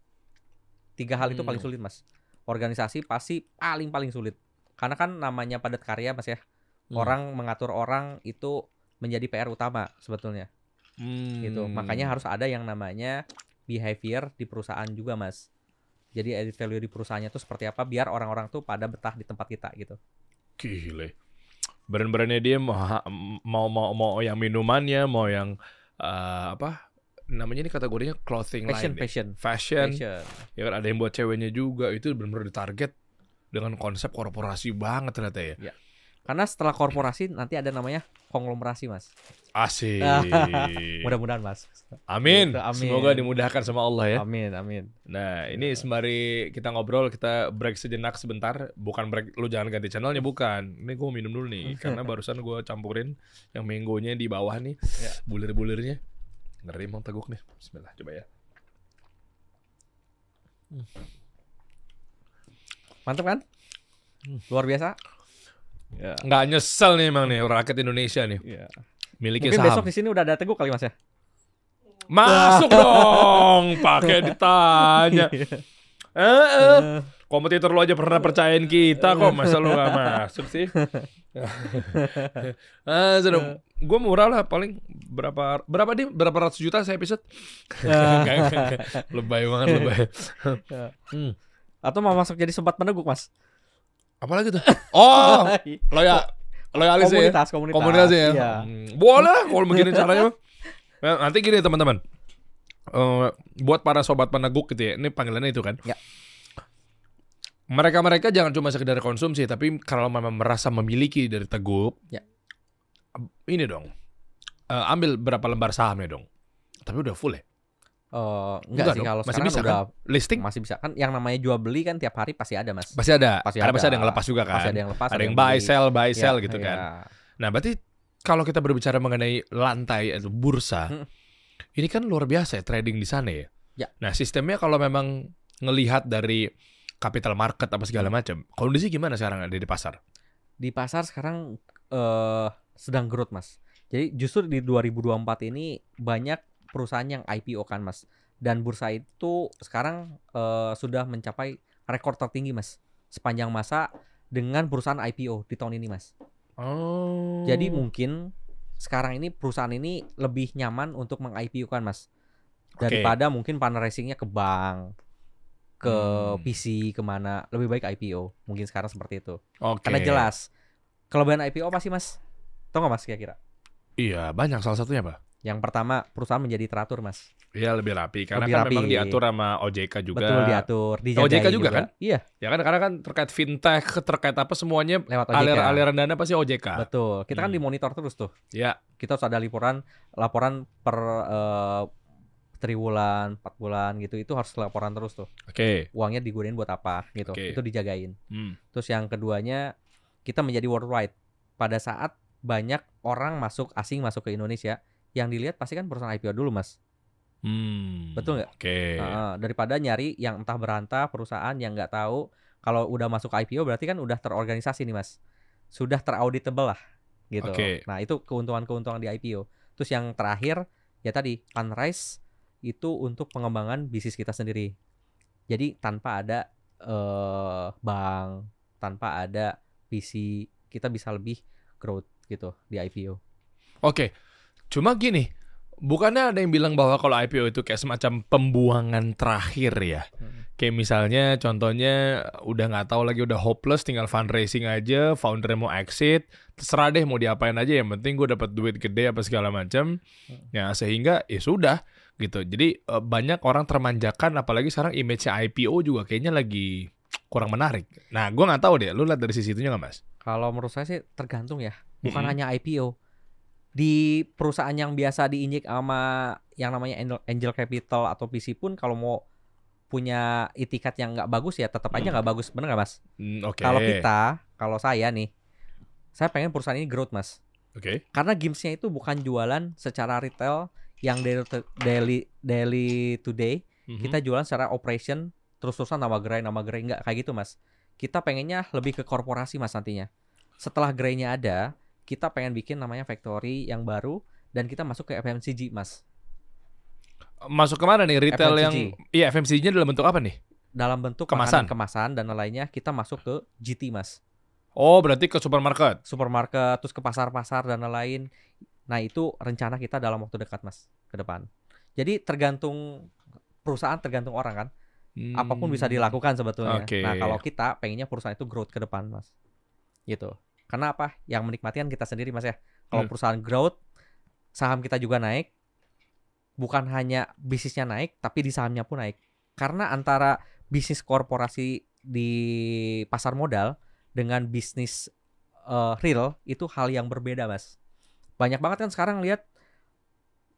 Tiga hal itu paling Hmm. sulit mas. Organisasi pasti paling paling sulit. Karena kan namanya padat karya mas ya. Hmm. Orang mengatur orang itu menjadi PR utama sebetulnya. Hmm. gitu. Makanya harus ada yang namanya behavior di perusahaan juga, Mas. Jadi added value di perusahaannya tuh seperti apa biar orang-orang tuh pada betah di tempat kita gitu. Gile. Brand-brandnya dia mau mau mau mau yang minumannya, mau yang eh, apa? Namanya ini kategorinya clothing Fashion, line. deh. fashion, Fashion. fashion. Ya kan ada yang buat ceweknya juga. Itu benar-benar ditarget dengan konsep korporasi banget ternyata ya. Karena setelah korporasi nanti ada namanya konglomerasi, Mas. Asik. Mudah-mudahan, Mas. Amin. Gitu, amin. Semoga dimudahkan sama Allah ya. Amin, amin. Nah, ini sembari kita ngobrol, kita break sejenak sebentar. Bukan break, lu jangan ganti channelnya, bukan. Ini gue minum dulu nih, karena barusan gue campurin yang mangonya di bawah nih, Ya. bulir-bulirnya. Ngeri emang teguk nih. Bismillah, coba ya. Mantap kan? Luar biasa. Ya. Nggak nyesel nih emang nih, rakyat Indonesia nih. Iya. Miliki Mungkin saham. besok di sini udah ada teguh kali, Mas ya. Masuk dong, pakai ditanya. Eh, eh. Kompetitor lu aja pernah percayain kita kok, masa lu gak masuk sih? ah, sudah. Gue murah lah paling berapa berapa nih berapa ratus juta saya episode? Lebay banget lebay. Hmm. Atau mau masuk jadi sobat peneguk, Mas? Apalagi tuh? Oh, loya loyalis ya. komunitas, komunitas. Komunitas ya. Iya. Hmm, Boleh kalau begini caranya. Nah, nanti gini teman-teman. Eh, buat para sobat peneguk gitu ya. Ini panggilannya itu kan. Ya. Mereka-mereka jangan cuma sekedar konsumsi, tapi kalau memang merasa memiliki dari teguk, Ya. ini dong. eh, ambil berapa lembar sahamnya dong. Tapi udah full ya. Eh, enggak, Enggak sih kalau masih sekarang bisa udah Listing masih bisa kan yang namanya jual beli kan tiap hari pasti ada mas pasti ada. Pasti Karena ada. pasti ada yang ngelepas juga kan. pasti ada yang lepas ada yang buy beli. sell buy Ya, sell gitu ya. kan. Nah, berarti kalau kita berbicara mengenai lantai atau bursa, Hmm. ini kan luar biasa ya trading di sana ya. Ya. Nah, sistemnya kalau memang ngelihat dari capital market apa segala macam, kondisi gimana sekarang ada di pasar? di pasar sekarang eh sedang growth mas jadi justru di 2024 ini banyak perusahaan yang IPO kan mas. Dan bursa itu sekarang eh, sudah mencapai rekor tertinggi mas sepanjang masa dengan perusahaan IPO di tahun ini mas. Oh. jadi mungkin sekarang ini perusahaan ini lebih nyaman untuk meng-IPO kan mas. Daripada mungkin fundraisingnya ke bank ke Hmm. PC ke mana lebih baik IPO mungkin sekarang seperti itu. Oke. karena jelas kelebihan IPO apa sih mas? Tau nggak mas kira-kira? Iya, banyak. Salah satunya, Pak. Yang pertama perusahaan menjadi teratur mas Iya, lebih rapi karena Lebih kan rapi. memang diatur sama OJK juga. betul diatur OJK juga kan? iya Ya kan karena kan terkait fintech, terkait apa semuanya lewat OJK alir aliran dana pasti OJK. betul kita kan Hmm. dimonitor terus tuh Ya. kita harus ada laporan laporan per eh, triwulan empat bulan gitu itu harus laporan terus tuh Oke. uangnya digunain buat apa gitu Oke. itu dijagain Hmm. terus yang keduanya kita menjadi worldwide pada saat banyak orang masuk asing masuk ke Indonesia yang dilihat pasti kan perusahaan IPO dulu mas Hmm. Betul nggak? Oke. Heeh, daripada nyari yang entah berantah perusahaan yang nggak tahu kalau udah masuk IPO berarti kan udah terorganisasi nih mas sudah terauditable lah gitu Oke. nah itu keuntungan-keuntungan di IPO terus yang terakhir ya tadi fundraise itu untuk pengembangan bisnis kita sendiri jadi tanpa ada eh bank tanpa ada PC kita bisa lebih growth gitu di IPO Oke. Cuma gini, bukannya ada yang bilang bahwa kalau IPO itu kayak semacam pembuangan terakhir ya? Hmm. Kayak misalnya contohnya udah nggak tahu lagi udah hopeless tinggal fundraising aja, founder mau exit, terserah deh mau diapain aja yang penting gue dapat duit gede apa segala macam. Ya sehingga ya sudah gitu. Jadi eh, banyak orang termanjakan apalagi sekarang image IPO juga kayaknya lagi kurang menarik. Nah, gua nggak tahu deh. Lu lihat dari sisi itunya nggak mas? Kalau menurut saya sih tergantung ya. Bukan Mm-mm. hanya IPO. Di perusahaan yang biasa diinjek sama yang namanya angel, capital atau VC pun kalau mau punya itikat yang nggak bagus ya tetap aja Hmm. nggak bagus. Bener nggak mas? Hmm, Oke. Kalau kita, kalau saya nih, saya pengen perusahaan ini growth mas. Oke. Karena gamesnya itu bukan jualan secara retail yang daily daily daily to day. Mhm. Kita jualan secara operation terus-terusan nama gerai nama gerai nggak kayak gitu mas. Kita pengennya lebih ke korporasi mas nantinya. Setelah gerainya ada, kita pengen bikin namanya factory yang baru dan kita masuk ke FMCG mas. masuk ke mana nih retail FMCG. yang iya FMCG-nya dalam bentuk apa nih? Dalam bentuk Kemasan. kemasan dan lainnya kita masuk ke GT mas. Oh, berarti ke supermarket. Supermarket terus ke pasar-pasar dan lain-lain. Nah itu rencana kita dalam waktu dekat mas ke depan. Jadi tergantung perusahaan tergantung orang kan. apa pun bisa Hmm. dilakukan sebetulnya. Oke. Nah, kalau kita pengennya perusahaan itu growth ke depan, Mas. Gitu. Karena apa? Yang menikmati kan kita sendiri, Mas ya. Kalau Hmm. perusahaan growth, saham kita juga naik. Bukan hanya bisnisnya naik, tapi di sahamnya pun naik. Karena antara bisnis korporasi di pasar modal dengan bisnis eh, real itu hal yang berbeda, Mas. Banyak banget kan sekarang lihat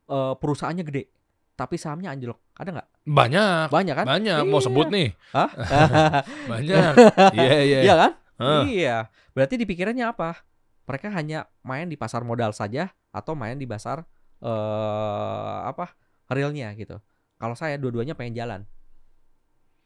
eh, perusahaannya gede, tapi sahamnya anjlok. Ada nggak? Banyak. Banyak kan? Banyak. Mau Iya. sebut nih. Hah? Banyak. Iya, iya. Iya kan? Hah. Iya. Berarti dipikirannya apa? Mereka hanya main di pasar modal saja atau main di pasar eh apa? realnya gitu. Kalau saya dua-duanya pengen jalan.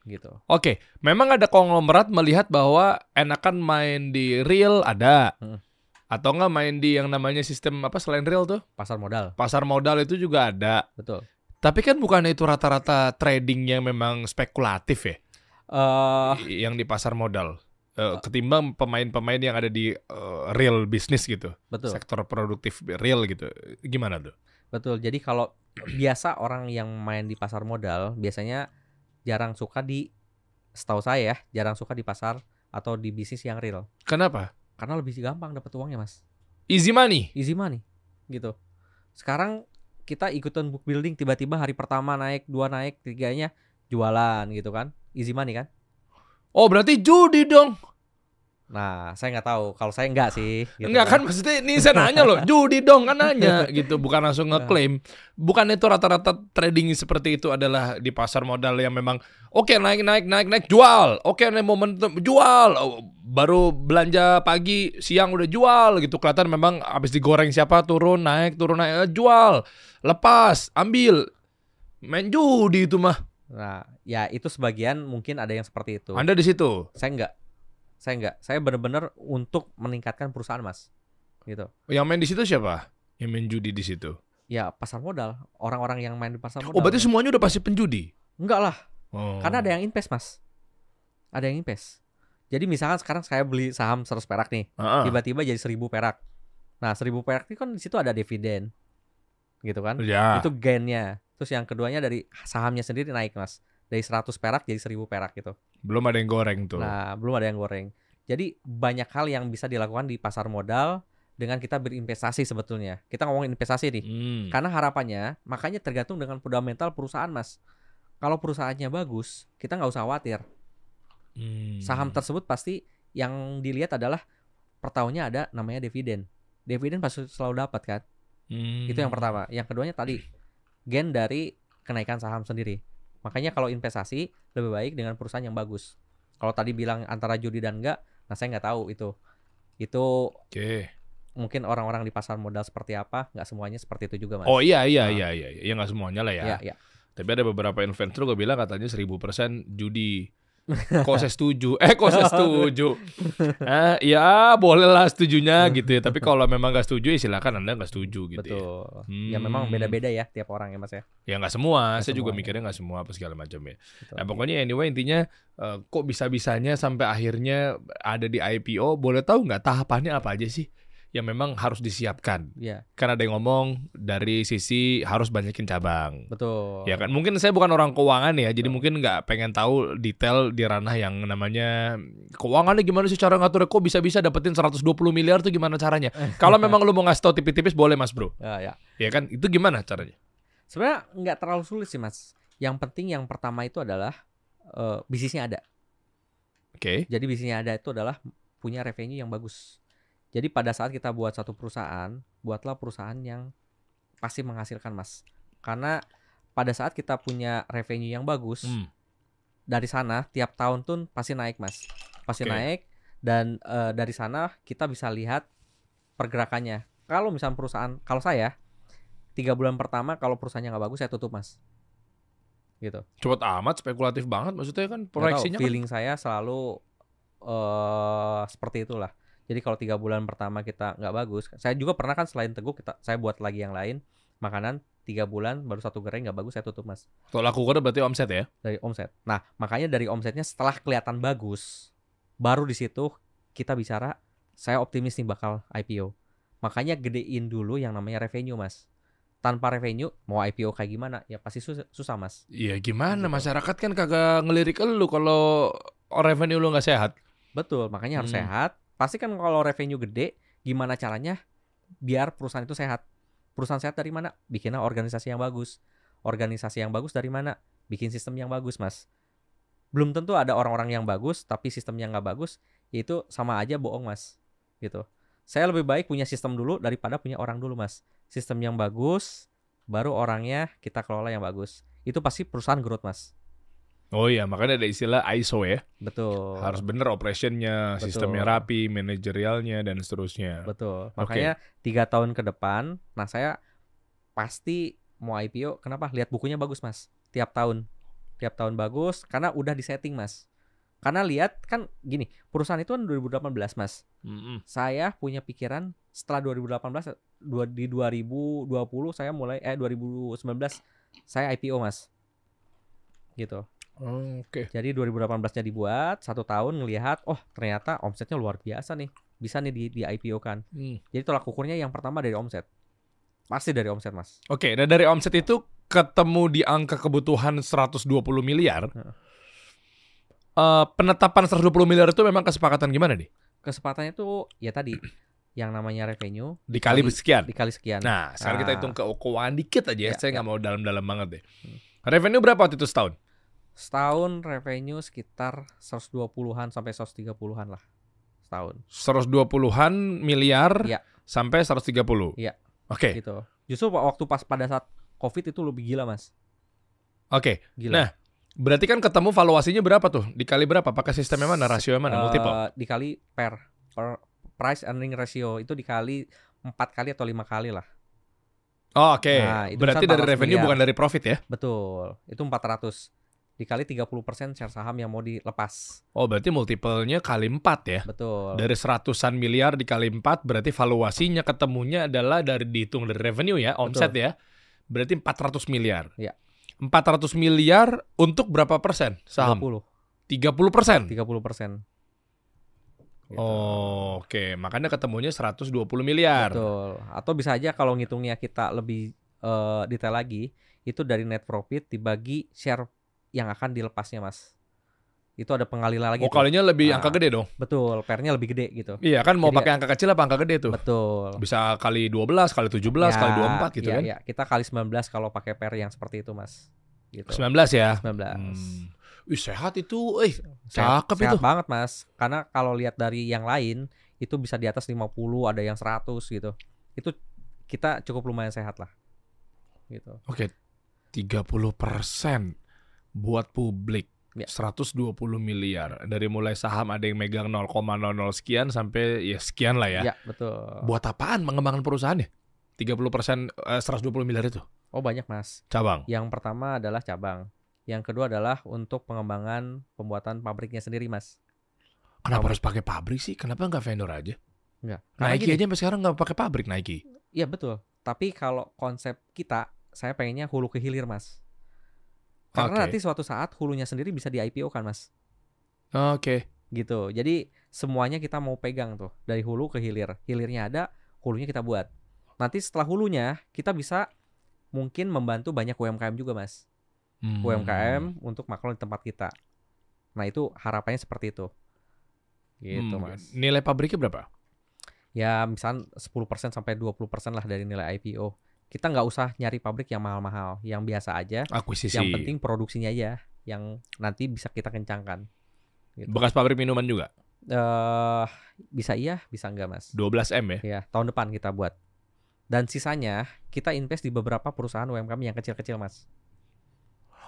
Gitu. Oke, memang ada konglomerat melihat bahwa enakan main di real ada. Hmm. Atau enggak main di yang namanya sistem apa selain real tuh? Pasar modal. Pasar modal itu juga ada. Betul. Tapi kan bukan itu rata-rata trading yang memang spekulatif ya, Eh yang di pasar modal. Eh, ketimbang pemain-pemain yang ada di eh, real bisnis gitu, betul. sektor produktif real gitu. Gimana tuh? Betul. Jadi kalau biasa orang yang main di pasar modal biasanya jarang suka di setahu saya ya, jarang suka di pasar atau di bisnis yang real. Kenapa? Karena lebih gampang dapat uangnya, Mas. Easy money. easy money gitu. Sekarang kita ikutan book building tiba-tiba hari pertama naik, dua naik, tiganya jualan gitu kan. Easy money kan. Oh berarti judi dong? Nah, saya nggak tahu. Kalau saya nggak sih. gitu Enggak kan maksudnya ini saya nanya loh, judi dong kan nanya gitu, bukan langsung Nah. ngeklaim. Bukan itu rata-rata trading seperti itu adalah di pasar modal yang memang oke naik naik naik naik jual, oke naik momentum jual, Oh, baru belanja pagi siang udah jual gitu kelihatan memang habis digoreng siapa turun naik turun naik eh, jual, lepas ambil, main judi itu mah. Nah, ya itu sebagian mungkin ada yang seperti itu. Anda di situ. Saya nggak. Saya nggak. Saya benar-benar untuk meningkatkan perusahaan, Mas. Gitu. Yang main di situ siapa? Yang main judi di situ. Ya, pasar modal. Orang-orang yang main di pasar modal. Oh berarti semuanya udah pasti penjudi. Enggak lah. Oh. Karena ada yang invest, Mas. Ada yang invest. Jadi misalkan sekarang saya beli saham 100 perak nih. Ah. tiba-tiba jadi 1000 perak. Nah, 1000 perak itu kan di situ ada dividen. Gitu kan? Ya. Itu gainnya. Terus yang keduanya dari sahamnya sendiri naik, Mas. Dari 100 perak jadi 1000 perak gitu. Belum ada yang goreng tuh. Nah, belum ada yang goreng. Jadi banyak hal yang bisa dilakukan di pasar modal dengan kita berinvestasi sebetulnya. Kita ngomongin investasi nih. Hmm. Karena harapannya, makanya tergantung dengan fundamental perusahaan, Mas. Kalau perusahaannya bagus, kita nggak usah khawatir. Hmm. Saham tersebut pasti yang dilihat adalah per tahunnya ada namanya dividen. Dividen pasti selalu dapat kan? Hmm. Itu yang pertama. Yang keduanya tadi gain dari kenaikan saham sendiri. Makanya kalau investasi lebih baik dengan perusahaan yang bagus. Kalau tadi bilang antara judi dan enggak, nah saya nggak tahu itu. Itu Oke. mungkin orang-orang di pasar modal seperti apa, nggak semuanya seperti itu juga mas. Oh iya iya Ah. iya iya. Ya nggak semuanya lah ya. Iya, iya. Tapi ada beberapa influencer gue bilang katanya 1000% judi. Kok saya setuju? Eh kok saya setuju? eh, ya boleh lah setujunya gitu ya. Tapi kalau memang nggak setuju ya silakan anda nggak setuju gitu ya. Betul. Ya memang Hmm. beda-beda ya tiap orang ya mas ya. Ya nggak semua. Nggak saya juga semua, ya. mikirnya nggak semua apa segala macam ya. Betul. Nah pokoknya anyway intinya eh, kok bisa-bisanya sampai akhirnya ada di IPO. Boleh tahu nggak tahapannya apa aja sih? Yang memang harus disiapkan. Iya, Kan ada yang ngomong dari sisi harus banyakin cabang. betul. Ya kan, mungkin saya bukan orang keuangan ya, jadi mungkin nggak pengen tahu detail di ranah yang namanya keuangannya gimana sih cara ngaturnya, kok bisa-bisa dapetin 120 miliar tuh gimana caranya? Kalau memang lu mau ngasih tau tipis-tipis boleh mas bro, Ya, ya. ya kan? Itu gimana caranya? Sebenarnya nggak terlalu sulit sih mas. Yang penting yang pertama itu adalah eh, bisnisnya ada. Oke. Jadi bisnisnya ada itu adalah punya revenue yang bagus. Jadi pada saat kita buat satu perusahaan, buatlah perusahaan yang pasti menghasilkan mas. Karena pada saat kita punya revenue yang bagus, Hmm. dari sana tiap tahun tuh pasti naik mas, pasti Oke. naik dan eh, dari sana kita bisa lihat pergerakannya. Kalau misalnya perusahaan, kalau saya tiga bulan pertama kalau perusahaannya nggak bagus saya tutup mas, gitu. Cepet amat, spekulatif banget. Maksudnya kan Nggak tahu, proyeksinya kan feeling saya selalu eh seperti itulah. Jadi kalau tiga bulan pertama kita nggak bagus, saya juga pernah kan selain teguh kita saya buat lagi yang lain makanan tiga bulan baru satu gerai nggak bagus saya tutup mas Kalau lakukan berarti omset ya. dari omset. Nah makanya dari omsetnya setelah kelihatan bagus, baru di situ kita bicara saya optimis nih bakal IPO. Makanya gedein dulu yang namanya revenue mas. Tanpa revenue mau IPO kayak gimana ya pasti susah, susah mas. Iya gimana Gitu. masyarakat kan kagak ngelirik lu kalau revenue lu nggak sehat. Betul, makanya harus Hmm. sehat. Pasti kan kalau revenue gede, gimana caranya biar perusahaan itu sehat? Perusahaan sehat dari mana? Bikinlah organisasi yang bagus. Organisasi yang bagus dari mana? Bikin sistem yang bagus, Mas. Belum tentu ada orang-orang yang bagus, tapi sistemnya nggak bagus, itu sama aja bohong, Mas. Gitu. Saya lebih baik punya sistem dulu daripada punya orang dulu, Mas. Sistem yang bagus, baru orangnya kita kelola yang bagus. Itu pasti perusahaan growth, Mas. Oh iya, makanya ada istilah ISO ya. Betul. Harus bener operationnya, Betul. sistemnya rapi, manajerialnya dan seterusnya. Betul. Makanya tiga tahun ke depan, nah saya pasti mau IPO. Kenapa? Lihat bukunya bagus mas. Tiap tahun, tiap tahun bagus. Karena udah disetting mas. Karena lihat kan gini, perusahaan itu kan 2018 mas. Mm-mm. Saya punya pikiran setelah 2018, dua, di 2020 saya mulai eh 2019 saya IPO mas. Gitu. Oh, Oke. Jadi 2018-nya dibuat satu tahun ngelihat, oh ternyata omsetnya luar biasa nih, bisa nih di, di IPO kan. Hmm. Jadi tolak ukurnya yang pertama dari omset. Pasti dari omset, Mas. Oke, dan dari omset itu ketemu di angka kebutuhan 120 miliar. Eh, penetapan 120 miliar itu memang kesepakatan gimana nih? Kesempatannya tuh ya tadi yang namanya revenue Dikali Dikali- sekian. dikali sekian. Nah, sekarang kita Ah. hitung ke keuangan dikit aja ya. Ya, Saya ya. nggak mau dalam-dalam banget deh. Revenue berapa waktu itu setahun? Setahun revenue sekitar 120-an sampai 130-an lah. Setahun. 120-an miliar Iya. sampai 130. Iya. Oke. Gitu. Justru waktu pas pada saat Covid itu lebih gila, Mas. Oke. Gila. Nah, Berarti kan ketemu valuasinya berapa tuh? Dikali berapa? Pakai sistem yang mana? Rasio yang mana? Eh, Multiple. dikali per, per price earning ratio itu dikali empat kali atau lima kali lah. Oh, Oke. nah, itu Berarti misal dari 400 revenue miliar. bukan dari profit ya? Betul. Itu 400 dikali 30% share saham yang mau dilepas. Oh, berarti multiple-nya kali 4 ya? Betul. Dari seratusan miliar dikali 4 berarti valuasinya ketemunya adalah dari dihitung dari revenue ya, omset ya. Berarti 400 miliar. Iya. 400 miliar untuk berapa persen saham? 30. 30 persen. 30 persen. Gitu. Oh, oke. Makanya ketemunya 120 miliar. Betul. Atau bisa aja kalau ngitungnya kita lebih eh, detail lagi, itu dari net profit dibagi share yang akan dilepasnya, Mas. Itu ada pengalilan lagi. Oh, tuh. kalinya lebih Nah. angka gede dong. Betul, pernya lebih gede gitu. Iya kan mau Jadi- pakai angka kecil apa angka gede tuh? Betul. Bisa kali 12, kali 17, kali Ya, 24 gitu iya, kan. iya. Kita kali 19 kalau pakai per yang seperti itu, Mas. Gitu. 19 ya. 19. Hmm. Wih, sehat itu. Eh, Sehat, Cakep sehat itu. banget, Mas. Karena kalau lihat dari yang lain itu bisa di atas 50, ada yang 100 gitu. Itu kita cukup lumayan sehat lah. Gitu. Oke. 30% buat publik. Ya. 120 miliar. Dari mulai saham ada yang megang 0,00 sekian sampai ya sekian lah ya. Ya, betul. Buat apaan mengembangkan perusahaannya? 30% eh, 120 miliar itu. Oh, banyak, Mas. Cabang. Yang pertama adalah cabang. Yang kedua adalah untuk pengembangan pembuatan pabriknya sendiri, Mas. Kenapa Pabrik. harus pakai pabrik sih? Kenapa nggak vendor aja? Enggak. Karena Nike gini, aja sampai sekarang nggak pakai pabrik Nike. Iya, betul. Tapi kalau konsep kita, saya pengennya hulu ke hilir, Mas. Karena nanti suatu saat hulunya sendiri bisa di IPO kan, Mas. Oke. gitu. Jadi semuanya kita mau pegang tuh dari hulu ke hilir. Hilirnya ada, hulunya kita buat. Nanti setelah hulunya kita bisa mungkin membantu banyak UMKM juga mas. Hmm. UMKM untuk maklum di tempat kita. Nah itu harapannya seperti itu. Gitu Hmm, mas. Nilai pabriknya berapa? Ya misal 10% sampai 20% lah dari nilai IPO. Kita nggak usah nyari pabrik yang mahal-mahal, yang biasa aja. Akuisisi. Yang penting produksinya aja yang nanti bisa kita kencangkan. Gitu. Bekas pabrik minuman juga. Eh bisa iya, bisa enggak mas? 12 M ya. Ya tahun depan kita buat. Dan sisanya kita invest di beberapa perusahaan UMKM yang kecil-kecil mas.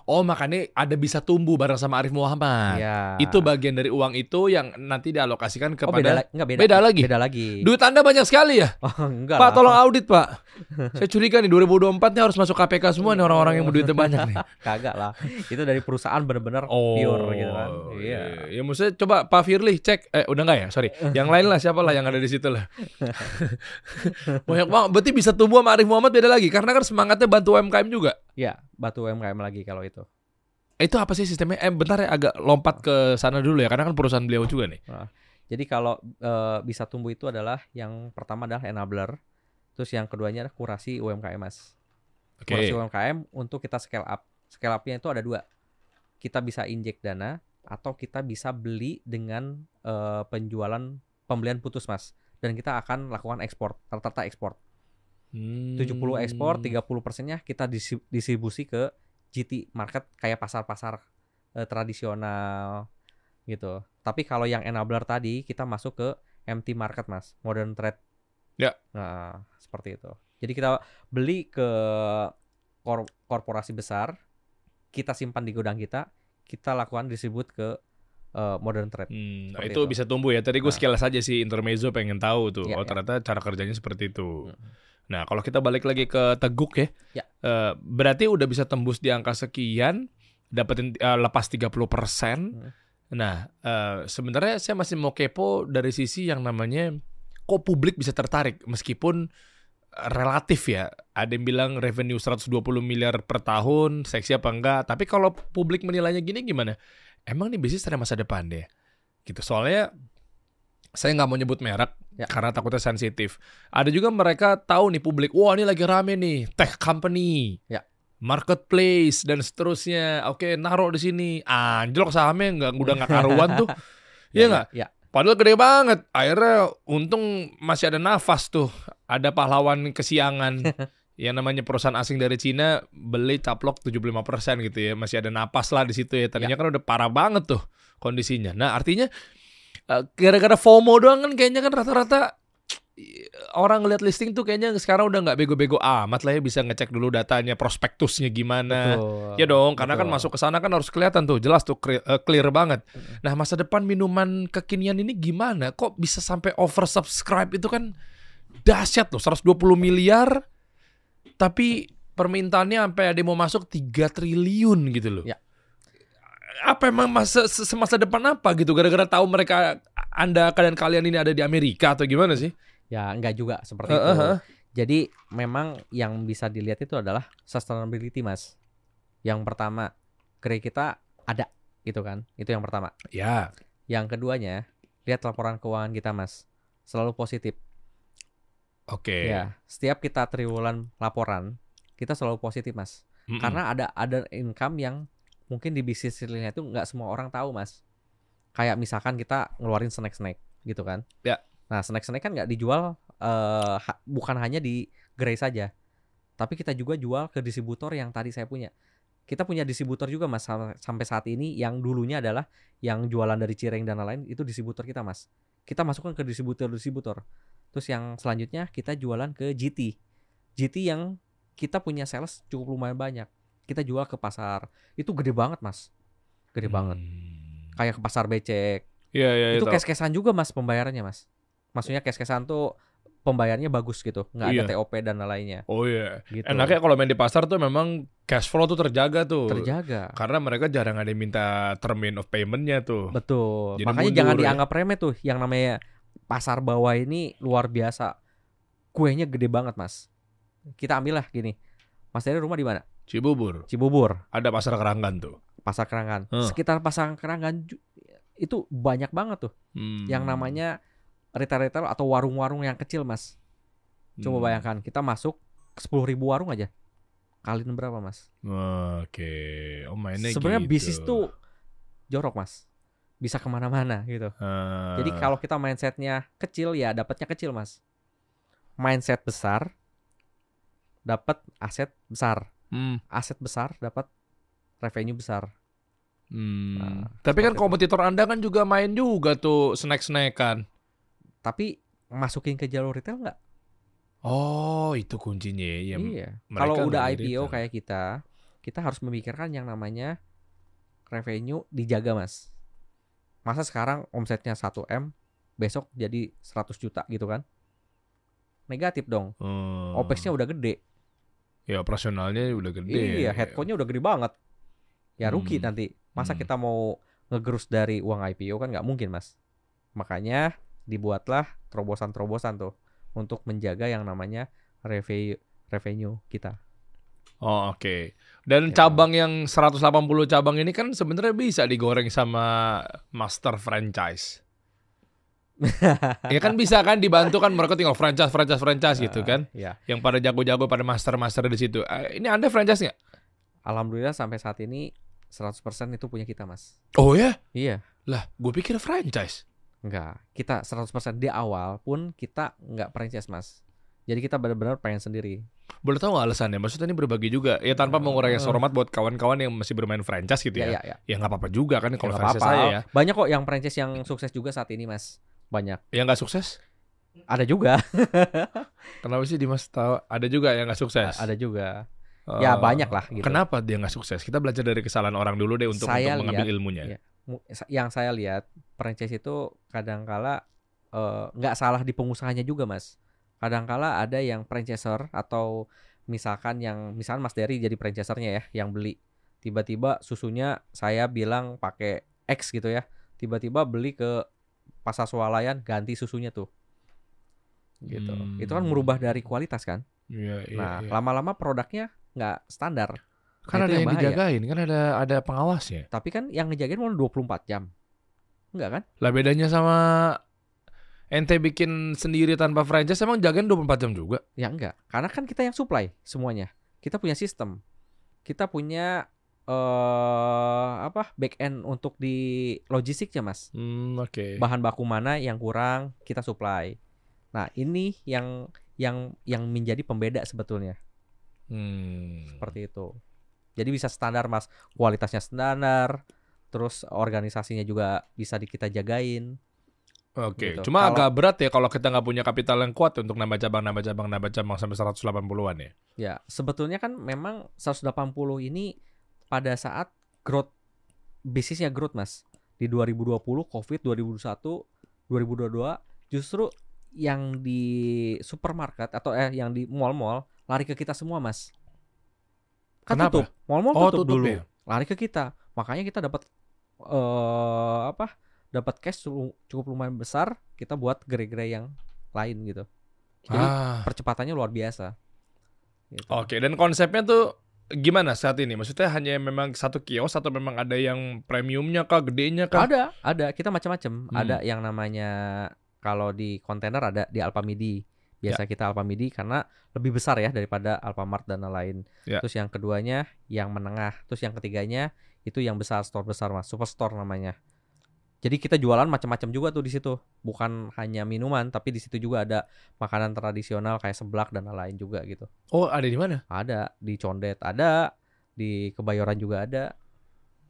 Oh makanya ada bisa tumbuh bareng sama Arif Muhammad. Ya. Itu bagian dari uang itu yang nanti dialokasikan oh, beda, kepada la- enggak beda. Beda lagi? Beda lagi. Duit Anda banyak sekali ya? Oh, enggak Pak lah. tolong audit Pak. Saya curiga nih 2024 nih harus masuk KPK semua nih orang-orang yang berduitnya banyak nih. Kagak lah. Itu dari perusahaan bener-bener Oh, pure gitu kan. Iya. Ya maksudnya coba Pak Firly cek. Eh udah nggak ya? Sorry. Yang lain lah siapa lah yang ada di situ lah. banyak banget. Berarti bisa tumbuh sama Arif Muhammad beda lagi. Karena kan semangatnya bantu UMKM juga. Iya, batu UMKM lagi kalau itu. Itu apa sih sistemnya? Eh bentar ya agak lompat ke sana dulu ya. Karena kan perusahaan beliau juga nih. Jadi kalau eh, bisa tumbuh itu adalah yang pertama adalah enabler, terus yang keduanya adalah kurasi UMKM mas. Oke. Kurasi UMKM untuk kita scale up. Scale upnya itu ada dua. Kita bisa injek dana atau kita bisa beli dengan eh, penjualan pembelian putus mas. Dan kita akan lakukan ekspor, rata-rata ekspor. Hmm. 70 ekspor, 30 persennya kita distribusi ke GT market kayak pasar-pasar eh, tradisional gitu. Tapi kalau yang enabler tadi kita masuk ke MT market mas, modern trade. Ya. Nah, seperti itu. Jadi kita beli ke kor- korporasi besar, kita simpan di gudang kita, kita lakukan distribute ke eh, modern trade. Hmm, nah itu, itu. bisa tumbuh ya. Tadi gue Nah. sekilas aja sih intermezzo pengen tahu tuh. Iya, oh iya. ternyata cara kerjanya seperti itu. Hmm. Nah kalau kita balik lagi ke Teguk ya, Ya. eh, berarti udah bisa tembus di angka sekian, dapetin eh, lepas 30%. Hmm. Nah eh, sebenarnya saya masih mau kepo dari sisi yang namanya kok publik bisa tertarik meskipun relatif ya. Ada yang bilang revenue 120 miliar per tahun, seksi apa enggak. Tapi kalau publik menilainya gini gimana? Emang nih bisnis ada masa depan deh. Gitu. Soalnya saya nggak mau nyebut merek Ya. karena takutnya sensitif. Ada juga mereka tahu nih publik, wah ini lagi rame nih, tech company, Ya. marketplace dan seterusnya. Oke, naruh di sini. Anjlok sahamnya nggak udah nggak karuan tuh. Iya nggak? Ya. Padahal gede banget. Akhirnya untung masih ada nafas tuh. Ada pahlawan kesiangan. yang namanya perusahaan asing dari Cina beli caplok 75% gitu ya. Masih ada napas lah di situ ya. Tadinya kan udah parah banget tuh kondisinya. Nah, artinya gara-gara FOMO doang kan kayaknya kan rata-rata eh, orang ngeliat listing tuh kayaknya sekarang udah nggak bego-bego amat lah ya bisa ngecek dulu datanya prospektusnya gimana. Betul. Ya dong, karena kan Betul. masuk ke sana kan harus kelihatan tuh, jelas tuh clear, eh, clear banget. Nah, masa depan minuman kekinian ini gimana? Kok bisa sampai oversubscribe itu kan dahsyat loh, 120 miliar tapi permintaannya sampai ada yang mau masuk 3 triliun gitu loh. Ya. Apa emang masa se- semasa depan apa gitu gara-gara tahu mereka Anda dan kalian ini ada di Amerika atau gimana sih? Ya enggak juga seperti Eh, itu. eh, eh. Jadi memang yang bisa dilihat itu adalah sustainability mas. Yang pertama, grade kita ada gitu kan. Itu yang pertama. Ya. Yang keduanya, lihat laporan keuangan kita mas. Selalu positif. Oke. Ya, setiap kita triwulan laporan, kita selalu positif mas. Mm-mm. Karena ada ada income yang mungkin di bisnis realnya itu nggak semua orang tahu mas. Kayak misalkan kita ngeluarin snack-snack gitu kan. Ya. Nah snack-snack kan nggak dijual eh, ha- bukan hanya di gerai saja, tapi kita juga jual ke distributor yang tadi saya punya. Kita punya distributor juga mas sam- sampai saat ini yang dulunya adalah yang jualan dari Cireng dan lain-lain itu distributor kita mas. Kita masukkan ke distributor-distributor. Terus yang selanjutnya kita jualan ke GT. GT yang kita punya sales cukup lumayan banyak. Kita jual ke pasar. Itu gede banget, Mas. Gede banget. Hmm. Kayak ke pasar becek. Iya, iya, itu tahu. cash-cashan juga, Mas, pembayarannya, Mas. Maksudnya cash-cashan tuh pembayarannya bagus gitu, nggak ada Iya. TOP dan lainnya Oh iya. gitu. Enaknya kalau main di pasar tuh memang cash flow tuh terjaga tuh. terjaga. Karena mereka jarang ada yang minta termin of payment-nya tuh. Betul. Jadi Makanya mundur jangan ya. dianggap remeh tuh yang namanya pasar bawah ini luar biasa. Kuenya gede banget, Mas. Kita ambil lah gini. Mas dari rumah di mana? Cibubur. Cibubur. Ada pasar keranggan tuh. pasar kerangan. Huh. Sekitar pasar kerangan ju- itu banyak banget tuh Hmm. yang namanya retail-retail atau warung-warung yang kecil, Mas. Coba Hmm. bayangkan, kita masuk 10.000 ribu warung aja. Kalian berapa, Mas? Oke. Oh mainnya Sebenarnya gitu. bisnis tuh jorok, Mas. Bisa ke mana-mana gitu. Ah. Jadi kalau kita mindsetnya kecil ya dapatnya kecil, Mas. Mindset besar dapat aset besar. Hmm. Aset besar dapat revenue besar. Hmm. Nah, Tapi kan seperti itu. kompetitor Anda kan juga main juga tuh snack-snackan. Tapi masukin ke jalur retail nggak? Oh, itu kuncinya ya. iya. mereka Kalau udah IPO retail. kayak kita, kita harus memikirkan yang namanya revenue dijaga, Mas. Masa sekarang omsetnya 1 M, besok jadi 100 juta gitu kan? Negatif dong. Hmm. OPEX-nya udah gede. Ya operasionalnya udah gede. Iya, headcount-nya udah gede banget. Ya rugi Hmm. nanti. Masa Hmm. kita mau ngegerus dari uang IPO kan nggak mungkin, Mas. Makanya dibuatlah terobosan-terobosan tuh untuk menjaga yang namanya revenue revenue kita. Oh, oke. Dan Ya. cabang yang 180 cabang ini kan sebenarnya bisa digoreng sama master franchise. Ya kan bisa kan dibantu kan mereka tinggal franchise franchise franchise gitu Nah, kan. Ya. Yang pada jago-jago pada master-master di situ. Eh, Ini Anda franchise nggak? Alhamdulillah sampai saat ini 100% itu punya kita, Mas. Oh ya? Iya. Lah, gue pikir franchise. Enggak. Kita 100% di awal pun kita nggak franchise, Mas. Jadi kita benar-benar pengen sendiri. Boleh tahu nggak alasannya? Maksudnya ini berbagi juga. Ya tanpa mengurangi Eh. hormat buat kawan-kawan yang masih bermain franchise gitu Ya, ya. ya, ya. Ya nggak apa-apa juga kan kalau Ya, nggak franchise apa-apa. saya ya. Banyak kok yang franchise yang sukses juga saat ini, Mas. Banyak. Yang nggak sukses? Ada juga. Kenapa sih Dimas tahu? Ada juga yang nggak sukses. Ada juga. Ya Eh, banyak lah gitu. Kenapa dia nggak sukses? Kita belajar dari kesalahan orang dulu deh untuk, Saya untuk mengambil lihat, ilmunya. Mu- Yang saya lihat franchise itu kadangkala eh, nggak salah di pengusahanya juga, Mas. Kadangkala ada yang franchisor atau misalkan yang misalkan Mas Dery jadi franchisernya ya, yang beli tiba-tiba susunya saya bilang pakai X gitu ya. Tiba-tiba beli ke pasar swalayan ganti susunya tuh. Gitu. Hmm. Itu kan merubah dari kualitas kan. Iya, nah, iya. lama-lama produknya nggak standar. kan Nah, ada yang, bahaya. dijagain, kan ada ada pengawasnya. Tapi kan yang ngejagain mau 24 jam. Enggak kan? Lah bedanya sama ente bikin sendiri tanpa franchise emang jagain 24 jam juga. Ya enggak. Karena kan kita yang supply semuanya. Kita punya sistem. Kita punya eh apa? back end untuk di logistiknya, Mas. Hmm, oke. Bahan baku mana yang kurang kita supply. Nah, ini yang yang yang menjadi pembeda sebetulnya. Hmm. Seperti itu. Jadi bisa standar, Mas. Kualitasnya standar. Terus organisasinya juga bisa di kita jagain. Oke, Gitu. cuma Kalau- agak berat ya kalau kita nggak punya kapital yang kuat untuk nambah cabang, nambah cabang, nambah cabang sampai 180-an ya. Ya, sebetulnya kan memang 180 ini pada saat growth bisnisnya growth, Mas. Di 2020 Covid 2021 2022 justru yang di supermarket atau eh yang di mall-mall lari ke kita semua, Mas. Kan Kenapa? tutup. Mall-mall Oh, tutup, tutup dulu. ya? Lari ke kita. Makanya kita dapat eh apa? Dapat cash cu- cukup lumayan besar kita buat gerai-gerai yang lain gitu. Jadi ah, percepatannya luar biasa. Gitu. oke. Dan konsepnya tuh gimana saat ini? Maksudnya hanya memang satu kios atau memang ada yang premiumnya kah, gedenya kah? Ada, ada. Kita macam-macam. Hmm. Ada yang namanya kalau di kontainer ada di Alfamidi. Ya. Biasa kita Alfamidi karena lebih besar ya daripada Alfamart dan lain-lain. Ya. Terus yang keduanya yang menengah. Terus yang ketiganya itu yang besar, store besar Mas, superstore namanya. Jadi kita jualan macam-macam juga tuh di situ. Bukan hanya minuman, tapi di situ juga ada makanan tradisional kayak seblak dan lain-lain juga gitu. Oh, ada di mana? Ada di Condet, ada di Kebayoran juga ada.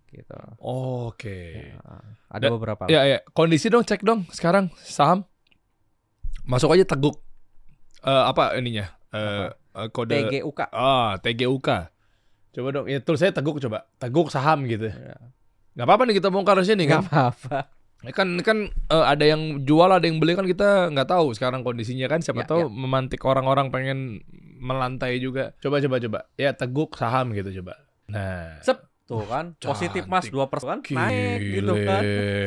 Gitu. Oke. Ya, ada Da- beberapa. Ya, ya. Kondisi dong, cek dong sekarang saham. Masuk aja teguk. Eh, apa ininya? Eh, eh, kode TGUK. Ah, TGUK. Coba dong, ya tulis saya teguk coba. Teguk saham gitu. Ya. Gak apa-apa nih kita bongkar di sini kan. Nggak apa-apa. Ya Kan kan eh, ada yang jual, ada yang beli kan kita nggak tahu sekarang kondisinya kan. Siapa Ya, tahu ya. memantik orang-orang pengen melantai juga. Coba coba coba. Ya teguk saham gitu coba. Nah. Sep. Tuh kan, positif mas Cantik. 2 persen kan naik gitu kan.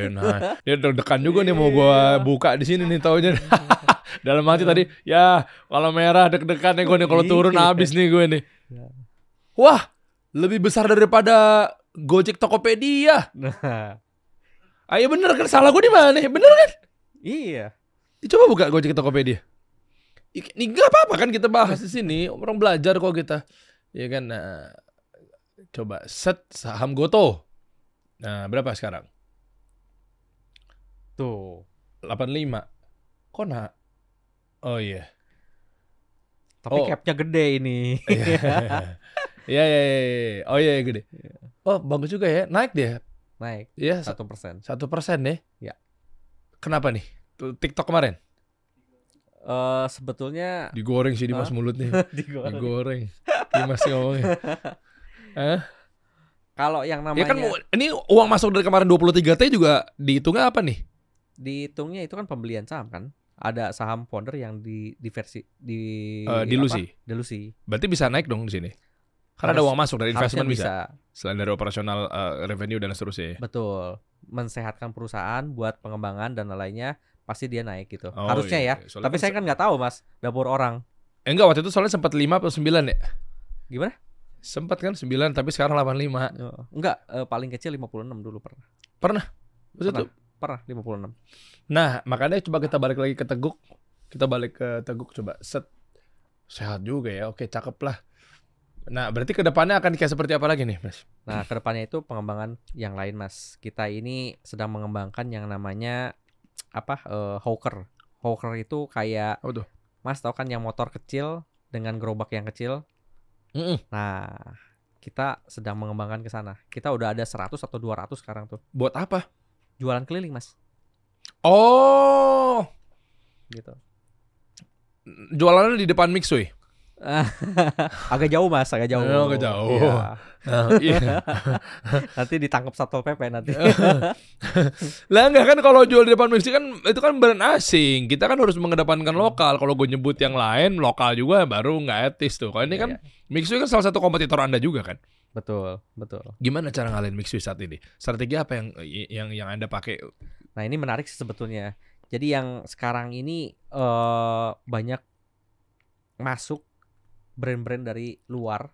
Nah, dia deg-degan juga nih mau gua buka di sini nih taunya. Dalam hati tadi, ya kalau merah deg-degan nih gue nih kalau turun Iya. habis nih gue nih. Ya. Wah, lebih besar daripada Gojek Tokopedia. Nah, Ayo bener kan salah gue di mana? Bener kan? iya. Coba buka Gojek Tokopedia. Ini nggak apa-apa kan kita bahas di sini. Orang belajar kok kita. Ya kan. Nah, coba set saham Goto. Nah, berapa sekarang? Tuh. 85. Kok nak? Oh iya. Tapi Oh. capnya gede ini. Iya, iya, iya, iya. Oh iya, iya, gede. Oh, bagus juga ya. Naik dia. naik Iya, satu persen. satu persen deh. Ya. Kenapa nih? TikTok kemarin Eh sebetulnya digoreng sih Dimas Hah? mulutnya. digoreng. digoreng. Dimas ngomongnya. Hah? Kalau yang namanya Ya kan ini uang masuk dari kemarin 23 T juga dihitungnya apa nih? dihitungnya itu kan pembelian saham kan. Ada saham founder yang di diversi di Eh, apa? dilusi. Dilusi. Berarti bisa naik dong di sini. Karena ada uang masuk dari investment bisa. bisa. Selain dari operasional eh, revenue dan seterusnya. Betul. Mensehatkan perusahaan buat pengembangan dan lainnya pasti dia naik gitu. Oh, Harusnya iya, ya. iya. Soalnya Tapi kan saya kan nggak tahu mas dapur orang. Eh, enggak waktu itu soalnya sempat 5 atau 9 ya? Gimana? Sempat kan 9 tapi sekarang 85. Oh, Enggak, eh, paling kecil 56 dulu pernah. Maksud Pernah. tuh- Pernah 56. Nah, makanya coba kita balik lagi ke Teguk. Kita balik ke Teguk coba. Set. Sehat juga ya. Oke, cakep lah. Nah, berarti ke depannya akan kayak seperti apa lagi nih, Mas? Nah, ke depannya itu pengembangan yang lain, Mas. Kita ini sedang mengembangkan yang namanya apa? eh, hawker. Hawker itu kayak tuh? Mas tahu kan yang motor kecil dengan gerobak yang kecil. Mm-mm. Nah, kita sedang mengembangkan ke sana. Kita udah ada 100 atau 200 sekarang tuh. Buat apa? Jualan keliling, Mas. Oh, Gitu. jualannya di depan Mixway. agak jauh, Mas, agak jauh. Oh, agak jauh. Iya. Nah, iya. nanti ditangkap Satpol PP nanti. lah enggak kan kalau jual di depan Mixway kan itu kan brand asing. Kita kan harus mengedepankan Hmm. lokal. Kalau gue nyebut yang lain lokal juga baru nggak etis tuh. Kalau ini Iya, kan iya. Mixway kan salah satu kompetitor Anda juga kan. betul, betul. Gimana cara ngalahin Mixway saat ini? Strategi apa yang yang yang Anda pakai? Nah ini menarik sih sebetulnya. Jadi yang sekarang ini eh banyak masuk brand-brand dari luar,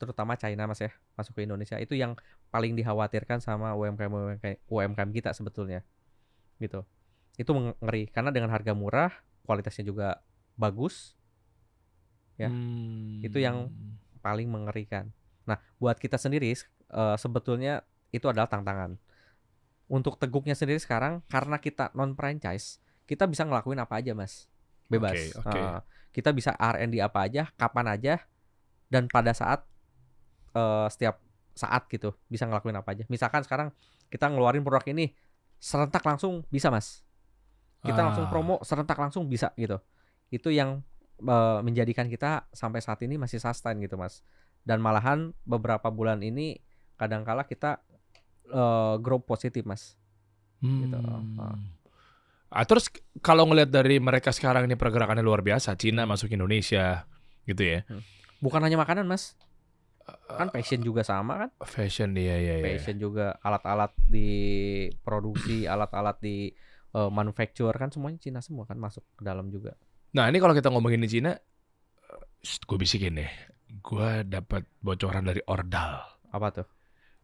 terutama China mas ya, masuk ke Indonesia. Itu yang paling dikhawatirkan sama UMKM UMKM, kita sebetulnya, gitu. Itu ngeri karena dengan harga murah, kualitasnya juga bagus, Ya. Hmm. Itu yang- paling mengerikan. Nah buat kita sendiri eh, sebetulnya itu adalah tantangan. Untuk teguknya sendiri sekarang karena kita non franchise, kita bisa ngelakuin apa aja mas, bebas. Oke, oke. Eh, kita bisa R&D apa aja, kapan aja, dan pada saat eh, setiap saat gitu bisa ngelakuin apa aja. Misalkan sekarang kita ngeluarin produk ini serentak langsung bisa mas. Kita langsung Ah. promo serentak langsung bisa gitu. Itu yang eh, menjadikan kita sampai saat ini masih sustain gitu mas. Dan malahan beberapa bulan ini kadangkala kita eh, grow positif mas. gitu. Hmm. Ah, terus kalau ngelihat dari mereka sekarang ini pergerakannya luar biasa, Cina masuk Indonesia, gitu ya. Bukan hanya makanan mas, kan fashion juga sama kan? Fashion dia ya ya. Fashion juga alat-alat di produksi, alat-alat di eh, manufacture kan semuanya Cina semua kan masuk ke dalam juga. Nah ini kalau kita ngomongin di Cina, gue bisikin deh. Gue dapat bocoran dari Ordal. Apa tuh?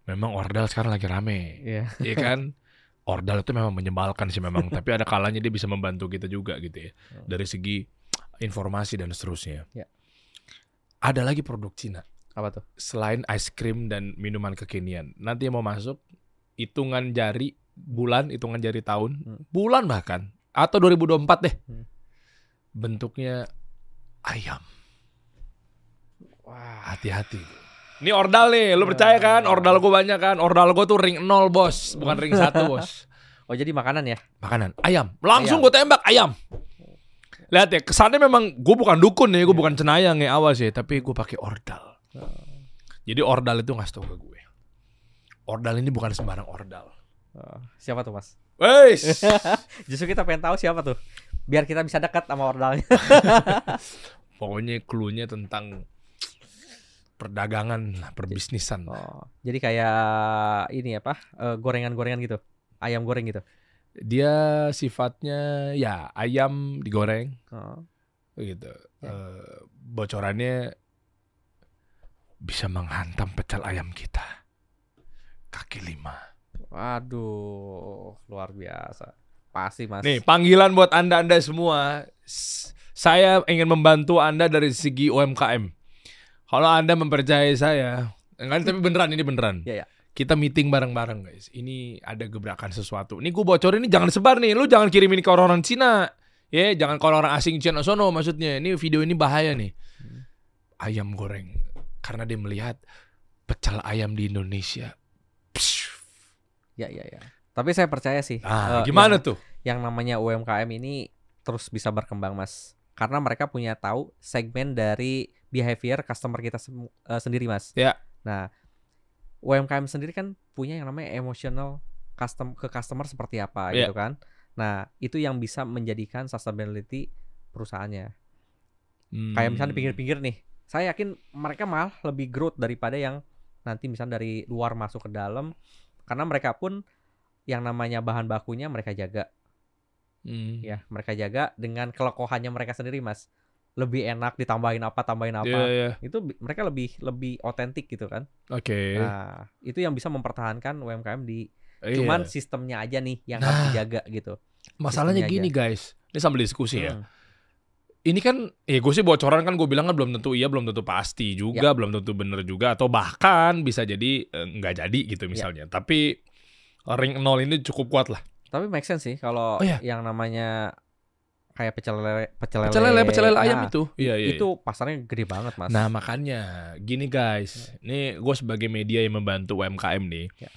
Memang Ordal sekarang lagi rame, Iya. Iya kan? Ordal itu memang menyebalkan sih memang, tapi ada kalanya dia bisa membantu kita juga gitu ya. Hmm. Dari segi informasi dan seterusnya. Ya. Ada lagi produk Cina Apa tuh? selain ice cream dan minuman kekinian. Nanti yang mau masuk hitungan jari bulan, hitungan jari tahun, Hmm. bulan bahkan atau 2024 deh. Hmm. Bentuknya ayam. Wah. Hati-hati. Ini ordal nih, lu percaya kan? Ordal gue banyak kan? Ordal gue tuh ring 0 bos, bukan ring 1 bos. Oh jadi makanan ya? Makanan, ayam. Langsung gue tembak ayam. Lihat ya, kesannya memang gue bukan dukun nih, gue bukan cenayang ya awas ya, tapi gue pakai ordal. Jadi ordal itu ngasih tau ke gue. Ordal ini bukan sembarang ordal. Oh, siapa tuh mas? Weis. Justru kita pengen tahu siapa tuh, biar kita bisa dekat sama ordalnya. Pokoknya clue-nya tentang perdagangan, lah, perbisnisan. Oh, jadi kayak ini apa? eh, gorengan-gorengan gitu, ayam goreng gitu. Dia sifatnya ya ayam digoreng Oh. gitu. Ya. Eh, bocorannya bisa menghantam pecel ayam kita. Kaki lima. Waduh, luar biasa. Pasti mas. Nih, panggilan buat Anda-anda semua. S- Saya ingin membantu Anda dari segi UMKM. Kalau Anda mempercayai saya, kan tapi beneran ini beneran. Iya, iya. Kita meeting bareng-bareng guys. Ini ada gebrakan sesuatu. Ini gue bocorin ini jangan sebar nih. Lu jangan kirimin ke orang-orang Cina. Ya, jangan ke orang asing Cina sono maksudnya. Ini video ini bahaya nih. Ayam goreng. Karena dia melihat pecel ayam di Indonesia. Psh, Ya, ya, ya. Tapi saya percaya sih. Ah, eh, gimana yang, tuh? Yang namanya UMKM ini terus bisa berkembang, Mas. Karena mereka punya tahu segmen dari behavior customer kita sem- eh, sendiri, Mas. Ya. Nah, UMKM sendiri kan punya yang namanya emotional custom ke customer seperti apa Ya. gitu kan. Nah, itu yang bisa menjadikan sustainability perusahaannya. Kayak misalnya di Hmm. pinggir-pinggir nih, saya yakin mereka malah lebih growth daripada yang nanti misalnya dari luar masuk ke dalam, karena mereka pun yang namanya bahan bakunya mereka jaga, Hmm. ya mereka jaga dengan kelokohannya mereka sendiri, mas. Lebih enak ditambahin apa, tambahin apa, Iya, iya. itu mereka lebih lebih otentik gitu kan. Oke. Nah, itu yang bisa mempertahankan UMKM di, Iya. cuman sistemnya aja nih yang Nah. harus dijaga gitu. masalahnya sistemnya gini guys. Ini sambil diskusi ya. Hmm, Ini kan, ya gue sih bocoran kan gue bilang kan belum tentu iya, belum tentu pasti Ya. juga, belum tentu bener juga, atau bahkan bisa jadi eh, nggak jadi Ya. gitu misalnya. Tapi ring nol ini cukup kuat lah. Tapi make sense sih kalau Oh, iya. yang namanya kayak pecel lele, pecel lele, Pecel lele, pecel lele ayam nah, itu. Iya, iya. itu pasarnya gede banget mas. Nah makanya gini guys, ini gue sebagai media yang membantu UMKM nih, Ya.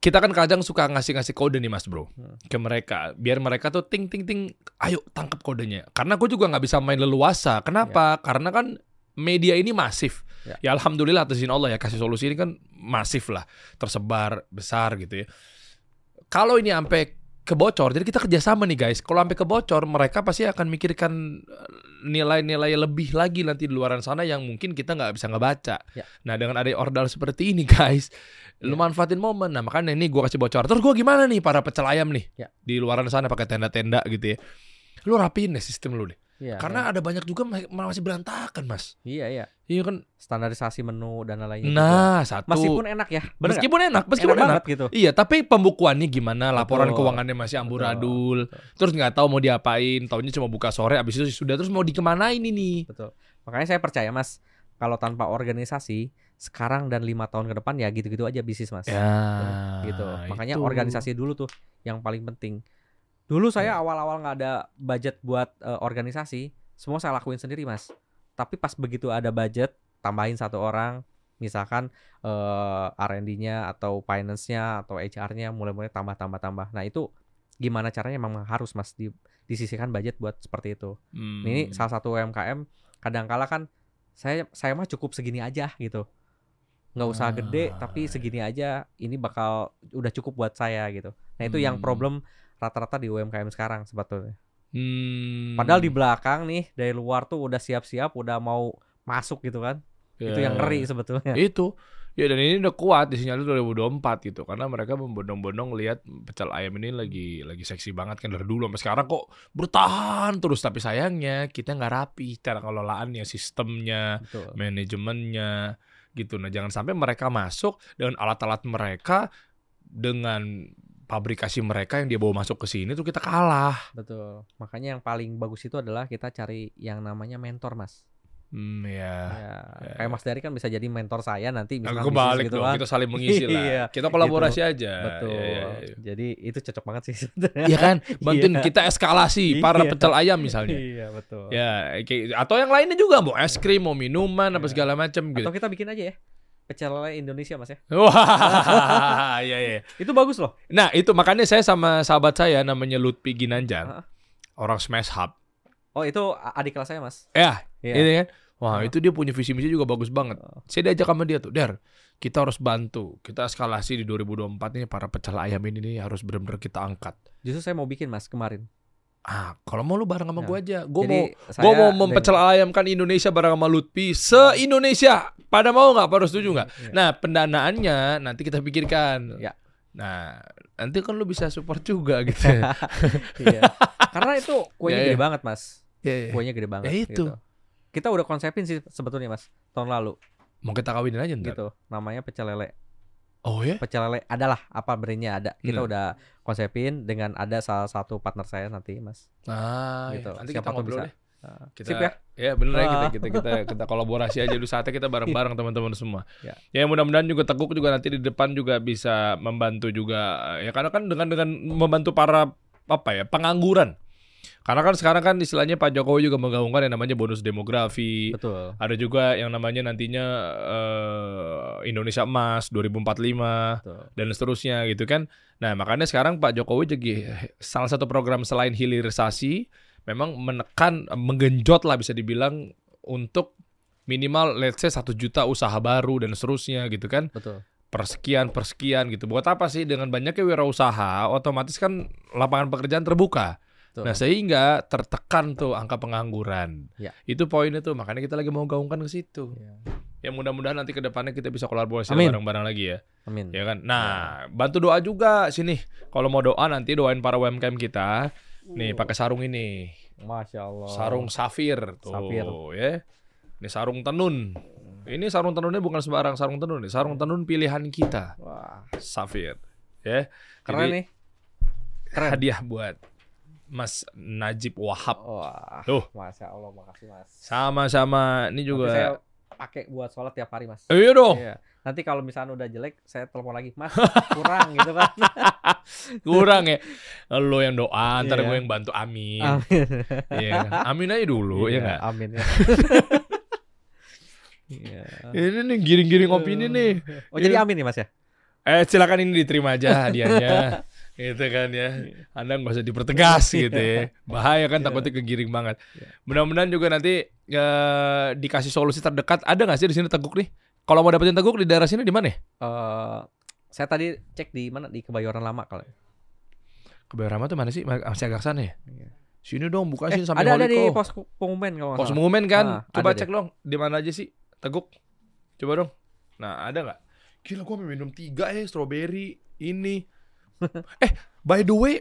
kita kan kadang suka ngasih-ngasih kode nih mas bro Hmm. ke mereka, biar mereka tuh ting ting ting, ayo tangkap kodenya. Karena gue juga nggak bisa main leluasa. Kenapa? Karena kan media ini masif. Ya. Ya, alhamdulillah atas izin Allah ya kasih solusi ini kan masif lah, tersebar besar gitu ya. Kalau ini sampai kebocor, jadi kita kerjasama nih guys. Kalau sampai kebocor, mereka pasti akan mikirkan eh, nilai-nilai lebih lagi nanti di luaran sana yang mungkin kita nggak bisa ngebaca. Ya. Nah dengan ada ordal seperti ini guys, lu Ya. manfaatin momen. Nah makanya ini gua kasih bocor. Terus gua gimana nih para pecel ayam nih Ya. di luaran sana pakai tenda-tenda gitu ya. Lu rapiin deh sistem lu deh. Iya, Karena ada banyak juga ma- masih berantakan mas. iya iya Iya kan. standarisasi menu dan lain-lain. Nah satu. meskipun enak ya, bener meskipun enak, meskipun enak, enak. banget gitu. Iya, tapi pembukuannya gimana? Laporan Betul. keuangannya masih amburadul. Betul, Terus nggak tahu mau diapain, taunya cuma buka sore, abis itu sudah terus mau dikemanain ini? betul. Makanya saya percaya mas, kalau tanpa organisasi sekarang dan lima tahun ke depan ya gitu-gitu aja bisnis mas. Ya, gitu. Makanya itu. organisasi dulu tuh yang paling penting. Dulu Ya. saya awal-awal nggak ada budget buat eh, organisasi, semua saya lakuin sendiri mas. Tapi pas begitu ada budget, tambahin satu orang, misalkan eh, R&D-nya atau finance-nya atau HR-nya mulai-mulai tambah-tambah-tambah. Nah itu gimana caranya memang harus mas di, disisihkan budget buat seperti itu. Hmm. Ini salah satu UMKM kadang-kala kan saya saya mah cukup segini aja gitu. Nggak usah gede Ah. tapi segini aja ini bakal udah cukup buat saya gitu. Nah, itu yang Hmm. problem rata-rata di UMKM sekarang sebetulnya. Hmm. Padahal di belakang nih dari luar tuh udah siap-siap udah mau masuk gitu kan. Itu Ya. yang ngeri sebetulnya. Itu. Ya dan ini udah kuat di sinyal 2024 gitu karena mereka membondong-bondong lihat pecel ayam ini lagi lagi seksi banget kan dari dulu sampai sekarang kok bertahan terus tapi sayangnya kita nggak rapi cara kelolaannya sistemnya Betul. manajemennya gitu. Nah, jangan sampai mereka masuk dengan alat-alat mereka dengan pabrikasi mereka yang dia bawa masuk ke sini tuh kita kalah. Betul. Makanya yang paling bagus itu adalah kita cari yang namanya mentor, Mas. Hmm, ya. Ya, ya. kayak Mas Dari kan bisa jadi mentor saya nanti kebalik bisnis gitu dong, kan. kita saling mengisi lah. Iya, kita kolaborasi aja. Betul. Ya, ya, ya. Jadi itu cocok banget sih sebenarnya. Iya kan? Bantuin Iya. kita eskalasi para Iya. pecel ayam misalnya. Iya, betul. Ya, atau yang lainnya juga mau es krim, mau minuman apa Iya. segala macam gitu. Atau kita bikin aja ya. Pecel lele Indonesia, Mas ya. Wah, iya iya. Itu bagus loh. Nah, itu makanya saya sama sahabat saya namanya Lutfi Ginanjar, Heeh. orang Smash Hub. Oh, itu adik kelas saya, Mas. Ya, Iya. ini kan. Wah, Heeh. itu dia punya visi misi juga bagus banget. Saya diajak sama dia tuh, Der, kita harus bantu. Kita eskalasi di 2024 ini para pecel ayam ini nih harus benar-benar kita angkat. Justru saya mau bikin, Mas, kemarin. Ah, kalau mau lu bareng sama Ya. gua aja. Gua Jadi mau gua mau mempecel ayamkan Indonesia bareng sama Lutfi se-Indonesia. Pada mau nggak? Pada setuju nggak? Iya. Nah, pendanaannya nanti kita pikirkan. Ya. Nah, nanti kan lu bisa support juga gitu. Iya. Karena itu kuenya Iya, gede iya. banget, Mas. Iya, iya. Kuenya gede banget Ya itu. gitu. Kita udah konsepin sih sebetulnya, Mas, tahun lalu Mau kita kawinin aja ntar. gitu. Namanya pecel lele. Oh ya? Pecel lele adalah apa brandnya ada. Kita Hmm. udah konsepin dengan ada salah satu partner saya nanti, Mas. Ah, Gitu. iya. nanti Siapa kita ngobrol bisa. deh. Nah, Kita, Sip ya? Ya bener ya kita, Ah. kita kita kita kolaborasi aja dulu saatnya kita bareng-bareng teman-teman semua. Ya. Ya mudah-mudahan juga Teguk juga nanti di depan juga bisa membantu juga ya karena kan dengan dengan membantu para apa ya pengangguran Karena kan sekarang kan istilahnya Pak Jokowi juga menggaungkan yang namanya bonus demografi. Betul. Ada juga yang namanya nantinya eh, Indonesia Emas 2045 Betul. dan seterusnya gitu kan. Nah, makanya sekarang Pak Jokowi jadi salah satu program selain hilirisasi memang menekan menggenjot lah bisa dibilang untuk minimal let's say 1 juta usaha baru dan seterusnya gitu kan. Betul. Persekian persekian gitu. Buat apa sih dengan banyaknya wirausaha otomatis kan lapangan pekerjaan terbuka. Betul. Nah, sehingga tertekan tuh angka pengangguran. Ya. Itu poinnya tuh, makanya kita lagi mau gaungkan ke situ. Ya. Ya mudah-mudahan nanti ke depannya kita bisa kolaborasi bareng-bareng lagi ya. Amin. Ya kan? Nah, bantu doa juga sini. Kalau mau doa nanti doain para UMKM kita. Nih, pakai sarung ini. Masya Allah. Sarung safir tuh, Safir. ya. Ini sarung tenun. Ini sarung tenunnya bukan sembarang sarung tenun, nih. sarung tenun pilihan kita, Wah, safir. Ya. keren Jadi, nih. Keren. Hadiah buat Mas Najib Wahab. Wah. Tuh. Masya Allah, makasih Mas. Sama-sama. Ini juga. saya pakai buat sholat tiap hari Mas. Iya dong. Iya. Nanti kalau misalnya udah jelek, saya telepon lagi, Mas kurang gitu kan. Kurang ya. Lo yang doa, ntar Iya. gue yang bantu amin. Amin. Iya. Amin aja dulu ya Iya, nggak? Amin ya. Iya. Ini nih giring-giring opini nih. Oh jadi amin nih Mas ya? Eh silakan ini diterima aja hadiahnya. Gitu kan ya. Anda nggak usah dipertegas gitu ya. Bahaya kan Iya. takutnya kegiring banget. Iya. Mudah-mudahan juga nanti eh, dikasih solusi terdekat. Ada nggak sih di sini teguk nih? Kalau mau dapetin teguk di daerah sini di mana? ya? Eh, saya tadi cek di mana di Kebayoran Lama kalau. Kebayoran Lama tuh mana sih? Masih agak sana ya? Iya. Sini dong, buka Eh, sini sampai ada ada di Holiko. pos pengumuman kalau Pos pengumuman kan? Ah, Coba cek dong, di mana aja sih teguk? Coba dong. Nah, ada nggak? Gila, gua minum tiga ya, strawberry ini. Eh, by the way,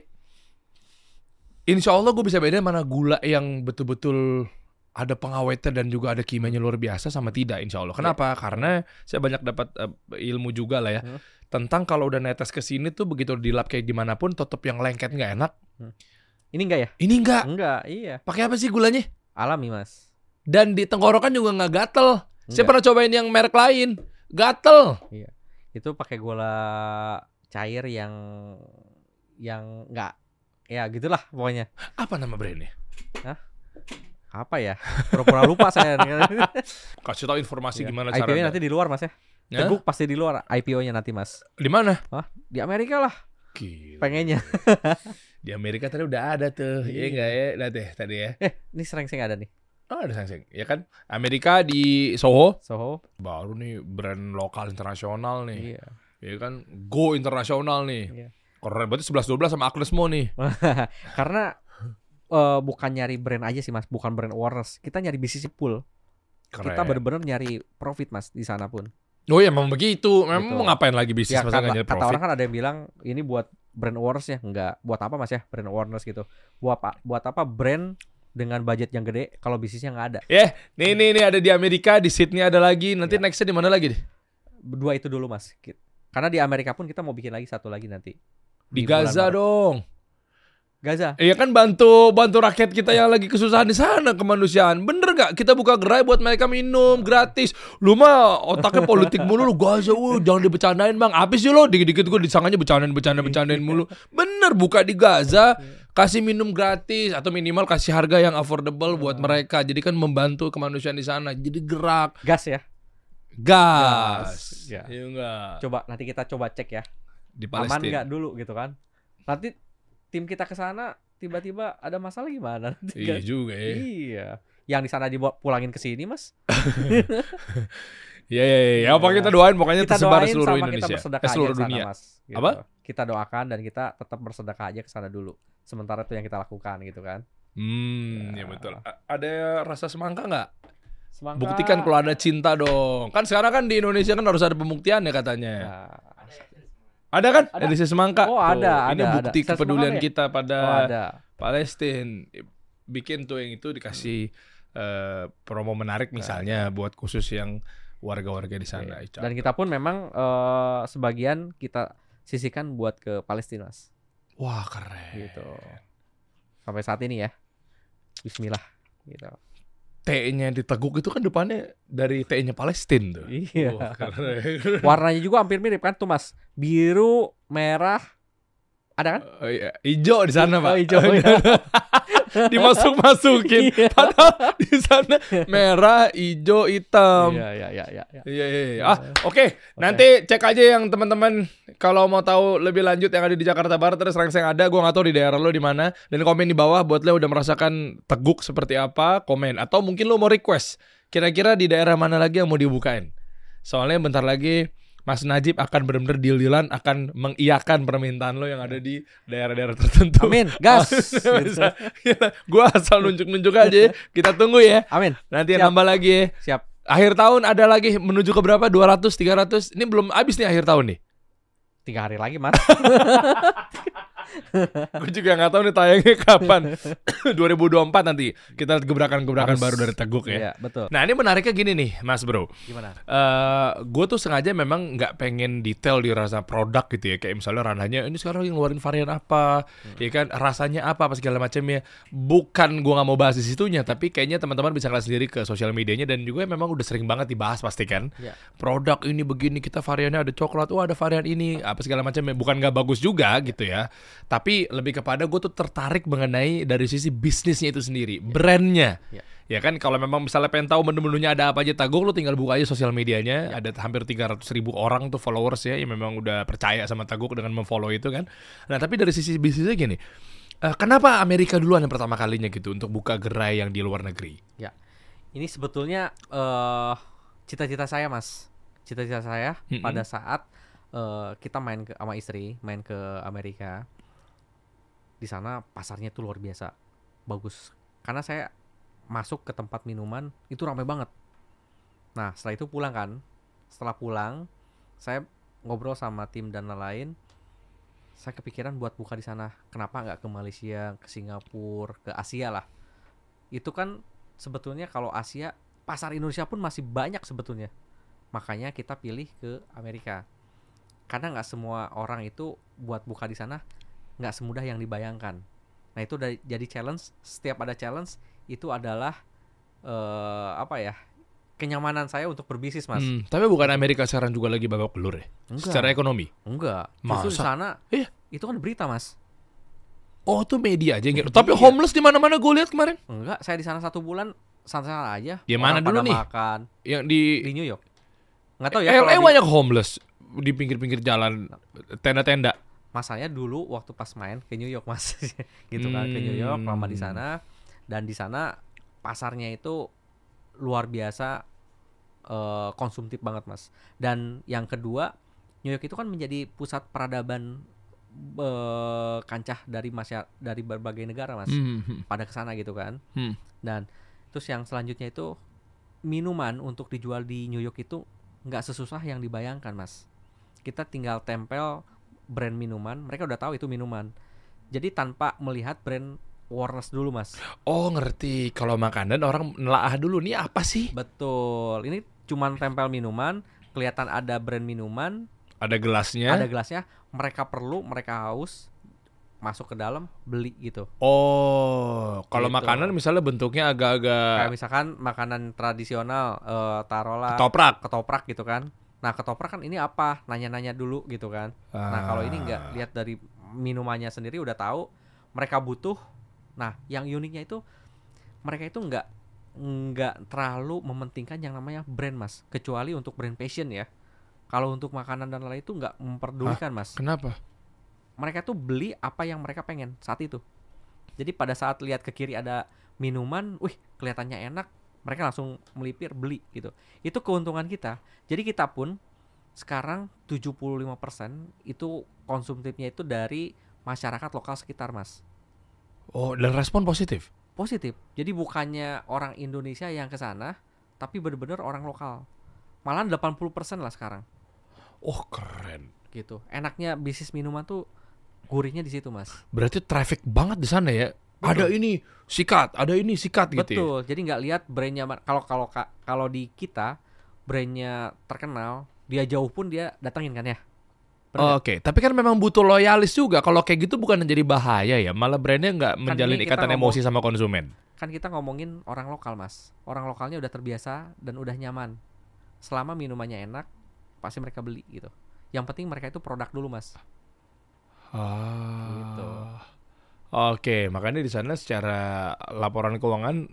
insya Allah gue bisa bedain mana gula yang betul-betul ada pengawetnya dan juga ada kimianya luar biasa sama tidak insya Allah. Kenapa? Karena saya banyak dapat eh, ilmu juga lah ya Hmm. tentang kalau udah netes ke sini tuh begitu dilap kayak gimana pun tetap yang lengket nggak enak. Ini enggak ya? Ini enggak. Enggak, iya. Pakai apa sih gulanya? Alami Mas. Dan di tenggorokan juga nggak gatel. Saya Enggak. pernah cobain yang merek lain, gatel. Itu pakai gula cair yang yang enggak ya gitulah pokoknya. Apa nama brandnya? Apa ya? Pura-pura lupa saya. Kasih tahu informasi Iya. gimana IPO-nya caranya. nanti di luar Mas ya. Ya? Teguk pasti di luar IPO-nya nanti Mas. Di mana? Di Amerika lah Gila. pengennya. Di Amerika tadi udah ada tuh. Iya Iya. enggak ya? Lihat deh tadi ya. Eh, ini sering-sering ada nih. Oh, ada sangseng. Ya kan? Amerika di Soho Soho. baru nih brand lokal internasional nih. Iya. Ya kan? Go internasional nih. Iya. Keren berarti 11 12 sama Agnes Mo nih. Karena eh, bukan nyari brand aja sih Mas, bukan brand awareness. Kita nyari bisnis pool. Keren. Kita bener-bener nyari profit Mas di sana pun. Oh ya memang begitu. Memang Gitu. mau ngapain lagi bisnis Ya masa kata, nyari kata profit? orang kan ada yang bilang ini buat brand awareness ya, enggak. Buat apa Mas ya brand awareness gitu? Buat apa? Buat apa brand dengan budget yang gede kalau bisnisnya nggak ada? Ya, nih nih nih ada di Amerika, di Sydney ada lagi. Nanti Ya. nextnya di mana lagi deh? Dua itu dulu Mas. Karena di Amerika pun kita mau bikin lagi satu lagi nanti. Di, bulan Gaza Maret. dong. Gaza. Iya kan bantu bantu rakyat kita yang lagi kesusahan di sana kemanusiaan. Bener gak? Kita buka gerai buat mereka minum gratis. Lu mah otaknya politik mulu lu Gaza, uh, jangan dibecandain bang. Habis sih lo dikit-dikit gue disangkanya bercandain bercandain bercandain mulu. Bener buka di Gaza, kasih minum gratis atau minimal kasih harga yang affordable buat mereka. Jadi kan membantu kemanusiaan di sana. Jadi gerak Gas ya. Gas. Gas. Ya. Iya enggak? Coba nanti kita coba cek ya. Di Aman Palestina. nggak dulu gitu kan? Nanti tim kita ke sana tiba-tiba ada masalah gimana? Nanti Iya kan? juga ya. Iya. Yang di sana dibawa pulangin ke sini, Mas. Iya iya iya. Ya, apa kita doain pokoknya Kita tersebar doain seluruh sama kita Indonesia. bersedekah Eh, seluruh aja ke sana, dunia. Mas. Gitu. Apa? Kita doakan dan kita tetap bersedekah aja ke sana dulu. Sementara itu yang kita lakukan gitu kan. Hmm, ya Ya. betul. A- ada rasa semangka nggak? Buktikan kalau ada cinta dong. Kan sekarang kan di Indonesia kan harus ada pembuktian ya katanya. Nah, Ada kan? Ada. Edisi semangka. Oh, ada, Ini ada, bukti ada. Kepedulian ya? kita pada oh ada. Palestina. Bikin tuh yang itu dikasih eh, promo menarik misalnya buat khusus yang warga-warga di sana. Iya. Ica. Dan kita pun memang eh, sebagian kita sisihkan buat ke Palestina. Wah keren. Gitu. Sampai saat ini ya. Bismillah gitu. T-nya diteguk itu kan depannya dari T-nya Palestina tuh. Iya. Keren. Warnanya juga hampir mirip kan tuh Mas. Biru, merah, Ada kan? Oh, iya. Ijo di sana, Pak. Oh, ijo, iya. Dimasuk-masukin. Iya. Padahal di sana merah, ijo, hitam. Iya, iya, iya, iya. iya. Iya, iya, iya. Ah, oke. Nanti cek aja yang teman-teman kalau mau tahu lebih lanjut yang ada di Jakarta Barat terus yang ada, gua nggak tahu di daerah lo di mana. Dan komen di bawah buat lo udah merasakan teguk seperti apa, komen. Atau mungkin lo mau request kira-kira di daerah mana lagi yang mau dibukain. Soalnya bentar lagi Mas Najib akan benar-benar deal-dealan akan mengiyakan permintaan lo yang ada di daerah-daerah tertentu. Amin, gas. Bisa. Gua asal nunjuk-nunjuk aja. ya. Kita tunggu ya. Amin. Nanti Siap. nambah lagi ya. Siap. Akhir tahun ada lagi menuju ke berapa? 200, 300. Ini belum habis nih akhir tahun nih. Tiga hari lagi, Mas. Gue juga nggak tahu nih tayangnya kapan. 2024 nanti kita lihat gebrakan-gebrakan baru dari Teguk ya. Iya, betul. Nah ini menariknya gini nih, Mas Bro. Gimana? Eh, gue tuh sengaja memang nggak pengen detail di rasa produk gitu ya kayak misalnya ranahnya ini sekarang yang ngeluarin varian apa ya kan rasanya apa apa segala macamnya bukan gue nggak mau bahas di situnya tapi kayaknya teman-teman bisa ngeliat sendiri ke sosial medianya dan juga memang udah sering banget dibahas pasti kan Iya. produk ini begini kita variannya ada coklat oh ada varian ini apa segala macamnya bukan nggak bagus juga gitu ya tapi lebih kepada gue tuh tertarik mengenai dari sisi bisnisnya itu sendiri brandnya Iya. Ya kan kalau memang misalnya pengen tahu menu-menunya ada apa aja Taguk lu tinggal buka aja sosial medianya Ya. ada hampir 300 ribu orang tuh followers ya yang memang udah percaya sama Taguk dengan memfollow itu kan. Nah tapi dari sisi bisnisnya gini, eh, kenapa Amerika duluan yang pertama kalinya gitu untuk buka gerai yang di luar negeri? Ya. Ini sebetulnya eh cita-cita saya, Mas. Cita-cita saya Mm-mm. pada saat eh, kita main ke sama istri, main ke Amerika. Di sana pasarnya itu luar biasa. Bagus. Karena saya masuk ke tempat minuman itu ramai banget. Nah, setelah itu pulang kan. Setelah pulang, saya ngobrol sama tim dan lain-lain. Saya kepikiran buat buka di sana. Kenapa nggak ke Malaysia, ke Singapura, ke Asia lah. Itu kan sebetulnya kalau Asia pasar Indonesia pun masih banyak sebetulnya makanya kita pilih ke Amerika karena nggak semua orang itu buat buka di sana nggak semudah yang dibayangkan nah itu dari- jadi challenge setiap ada challenge itu adalah eh apa ya kenyamanan saya untuk berbisnis mas Hmm, tapi bukan Amerika sekarang juga lagi babak belur ya? enggak Secara ekonomi. enggak justru di Masa? sana Iya. itu kan berita mas Oh tuh media aja yang. Media. Tapi homeless di mana-mana gue lihat kemarin. enggak saya di sana satu bulan santai aja Di mana dulu nih? makan Yang di di New York nggak tahu ya LA kalau di- banyak homeless di pinggir-pinggir jalan tenda-tenda. Masanya dulu waktu pas main ke New York mas gitu kan ke New York Hmm. lama di sana dan di sana pasarnya itu luar biasa eh, konsumtif banget mas dan yang kedua New York itu kan menjadi pusat peradaban eh, kancah dari masya dari berbagai negara mas Hmm, hmm. pada ke sana gitu kan Hmm. dan terus yang selanjutnya itu minuman untuk dijual di New York itu nggak sesusah yang dibayangkan mas kita tinggal tempel brand minuman mereka udah tahu itu minuman jadi tanpa melihat brand awareness dulu mas Oh ngerti. Kalau makanan orang nelaah dulu nih apa sih? betul ini cuman tempel minuman kelihatan ada brand minuman Ada gelasnya. ada gelasnya mereka perlu mereka haus masuk ke dalam beli gitu Oh, kalau Gitu. makanan misalnya bentuknya agak-agak kayak misalkan makanan tradisional eh, taruhlah ketoprak. ketoprak gitu kan. Nah, ketoprak kan ini apa? Nanya-nanya dulu gitu kan. Nah, kalau ini enggak Ah. lihat dari minumannya sendiri udah tahu mereka butuh. Nah, yang uniknya itu mereka itu enggak enggak terlalu mementingkan yang namanya brand, Mas. Kecuali untuk brand passion ya. Kalau untuk makanan dan lain itu enggak memperdulikan, Mas. Kenapa? Mereka tuh beli apa yang mereka pengen saat itu. Jadi pada saat lihat ke kiri ada minuman, wih, kelihatannya enak, mereka langsung melipir beli gitu. Itu keuntungan kita. Jadi kita pun sekarang 75% itu konsumtifnya itu dari masyarakat lokal sekitar, Mas. Oh, dan respon positif. Positif. Jadi bukannya orang Indonesia yang ke sana, tapi bener-bener orang lokal. Malah 80% lah sekarang Oh, keren. gitu. Enaknya bisnis minuman tuh gurihnya di situ, Mas. Berarti traffic banget di sana ya. Betul. Ada ini sikat, ada ini sikat gitu. ya? Betul. Jadi nggak lihat brandnya kalau kalau ka- kalau di kita brandnya terkenal, dia jauh pun dia datangin kan ya. Oke, tapi kan memang butuh loyalis juga. Kalau kayak gitu bukan jadi bahaya ya, malah brandnya nggak menjalin ini kita ikatan ngomong- emosi sama konsumen. Kan kita ngomongin orang lokal, Mas. Orang lokalnya udah terbiasa dan udah nyaman. Selama minumannya enak, pasti mereka beli gitu. Yang penting mereka itu produk dulu, Mas. Ah. Gitu. Oke, makanya di sana secara laporan keuangan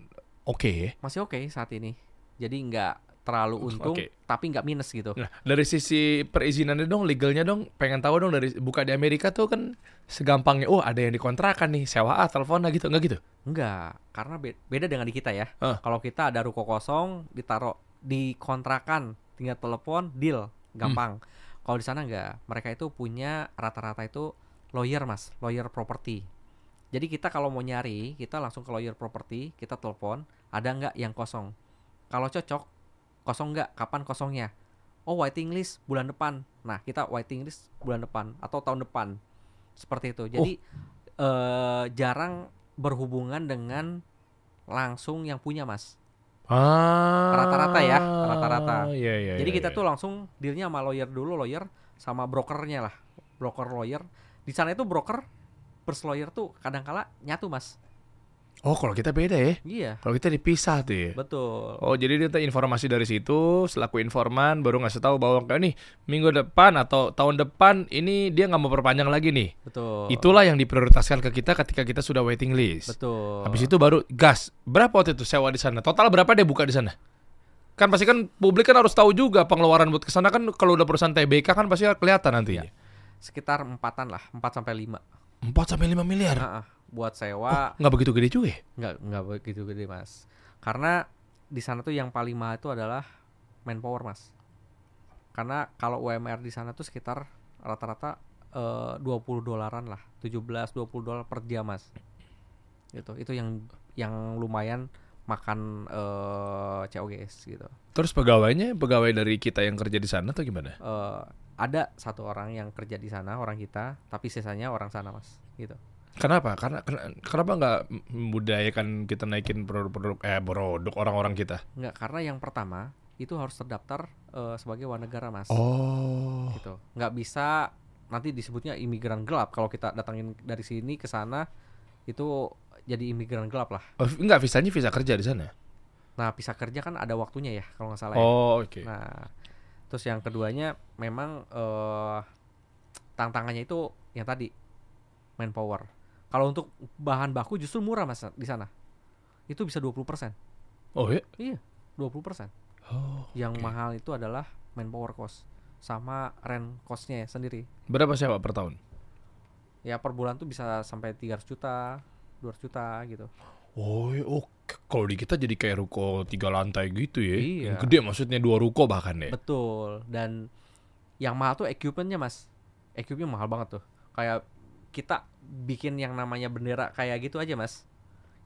oke ya. Masih oke saat ini. Jadi nggak terlalu untung, Oke. tapi nggak minus gitu. Nah, dari sisi perizinannya dong, legalnya dong, pengen tahu dong dari buka di Amerika tuh kan segampangnya, oh ada yang dikontrakan nih, sewa ah, telepon lah gitu, enggak gitu? Enggak, karena be- beda dengan di kita ya. Ah. Kalau kita ada ruko kosong, ditaruh di kontrakan, tinggal telepon, deal, gampang. Kalau di sana enggak, mereka itu punya rata-rata itu lawyer mas, lawyer property. Jadi kita kalau mau nyari, kita langsung ke lawyer property, kita telepon, ada nggak yang kosong. Kalau cocok, kosong nggak, kapan kosongnya? Oh waiting list bulan depan. Nah kita waiting list bulan depan atau tahun depan, seperti itu. Jadi eh, jarang berhubungan dengan langsung yang punya mas. Ah. Rata-rata ya, rata-rata. Iya, iya, Jadi iya, kita iya. tuh langsung dealnya sama lawyer dulu, lawyer sama brokernya lah, broker lawyer. Di sana itu broker plus lawyer tuh kadang-kala nyatu mas. Oh, kalau kita beda ya. Iya, Kalau kita dipisah tuh ya. betul. Oh, jadi dia informasi dari situ, selaku informan baru ngasih tahu bahwa kayak nih minggu depan atau tahun depan ini dia nggak mau perpanjang lagi nih. Betul. Itulah yang diprioritaskan ke kita ketika kita sudah waiting list. Betul. Habis itu baru gas. Berapa waktu itu sewa di sana? Total berapa dia buka di sana? Kan pasti kan publik kan harus tahu juga pengeluaran buat ke sana kan kalau udah perusahaan TBK kan pasti kelihatan nantinya. sekitar empatan lah, 4 sampai 5. 4 sampai 5 miliar. Nah, buat sewa Nggak begitu gede juga ya? nggak nggak begitu gede mas. Karena di sana tuh yang paling mahal itu adalah manpower mas. Karena kalau UMR di sana tuh sekitar rata-rata eh, 20 dolaran lah, 17 20 dolar per jam mas. Gitu. Itu yang yang lumayan makan eh COGS gitu. Terus pegawainya pegawai dari kita yang kerja di sana atau gimana? Eh ada satu orang yang kerja di sana orang kita, tapi sisanya orang sana mas. Gitu. Kenapa? Karena ken- kenapa nggak membudayakan kita naikin produk-produk eh produk orang-orang kita? Nggak karena yang pertama itu harus terdaftar eh, sebagai warga negara mas. Oh. gitu nggak bisa nanti disebutnya imigran gelap kalau kita datangin dari sini ke sana itu jadi imigran gelap lah oh enggak visanya visa kerja di sana. nah bisa kerja kan ada waktunya ya kalau nggak salah ya. Oh, oke. nah terus yang keduanya memang eh tantangannya itu yang tadi manpower kalau untuk bahan baku justru murah mas di sana itu bisa 20% Oh, ya. iya 20% Oh. yang oke. mahal itu adalah manpower cost sama rent costnya sendiri Berapa sewa per tahun? ya per bulan tuh bisa sampai 300 juta 200 juta gitu Oh, iya. oh kalau di kita jadi kayak ruko tiga lantai gitu ya. Iya. Yang gede maksudnya dua ruko bahkan ya. betul dan yang mahal tuh equipmentnya mas equipment mahal banget tuh kayak kita bikin yang namanya bendera kayak gitu aja mas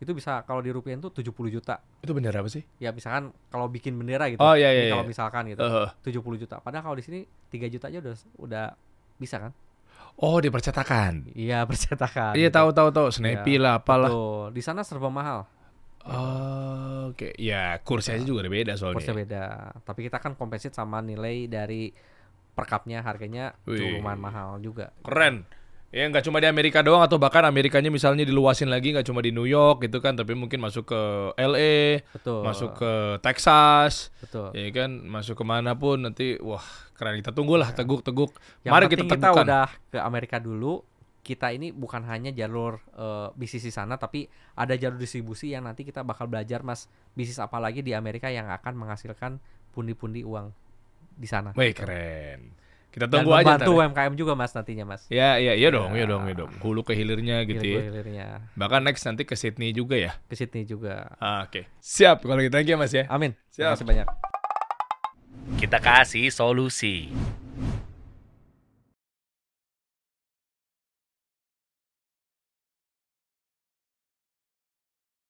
itu bisa kalau dirupiahin tuh 70 juta Itu bendera apa sih? ya misalkan kalau bikin bendera gitu Oh, iya, Ini iya, kalau iya. misalkan gitu Eh, 70 juta padahal kalau di sini 3 juta aja udah udah bisa kan oh, di percetakan. iya percetakan Iya gitu. tahu tahu tahu Snappy lah apalah. Betul. di sana serba mahal Oh, Oke, ya kursnya aja juga udah beda soalnya. Kursnya beda. Tapi kita kan kompensit sama nilai dari per cupnya harganya Wih. lumayan mahal juga. Keren. Ya nggak cuma di Amerika doang atau bahkan Amerikanya misalnya diluasin lagi nggak cuma di New York gitu kan, tapi mungkin masuk ke LA, Betul. masuk ke Texas, Betul. ya kan, masuk ke mana pun nanti wah keren kita tunggulah teguk-teguk. Yang Mari kita kita, tegukan. udah ke Amerika dulu. Kita ini bukan hanya jalur eh, bisnis di sana, tapi ada jalur distribusi yang nanti kita bakal belajar mas bisnis apa lagi di Amerika yang akan menghasilkan pundi-pundi uang di sana. Wih keren. Kita Dan tunggu aja ntar. membantu ya. UMKM juga mas nantinya mas. Ya, ya, iya dong, iya Ya. dong, iya dong. Hulu ke hilirnya gitu ya. Hilir-hilirnya. Bahkan next nanti ke Sydney juga ya. Ke Sydney juga. Ah, Oke, siap kalau gitu thank you mas ya. Amin. Siap. Terima kasih banyak. Kita kasih solusi.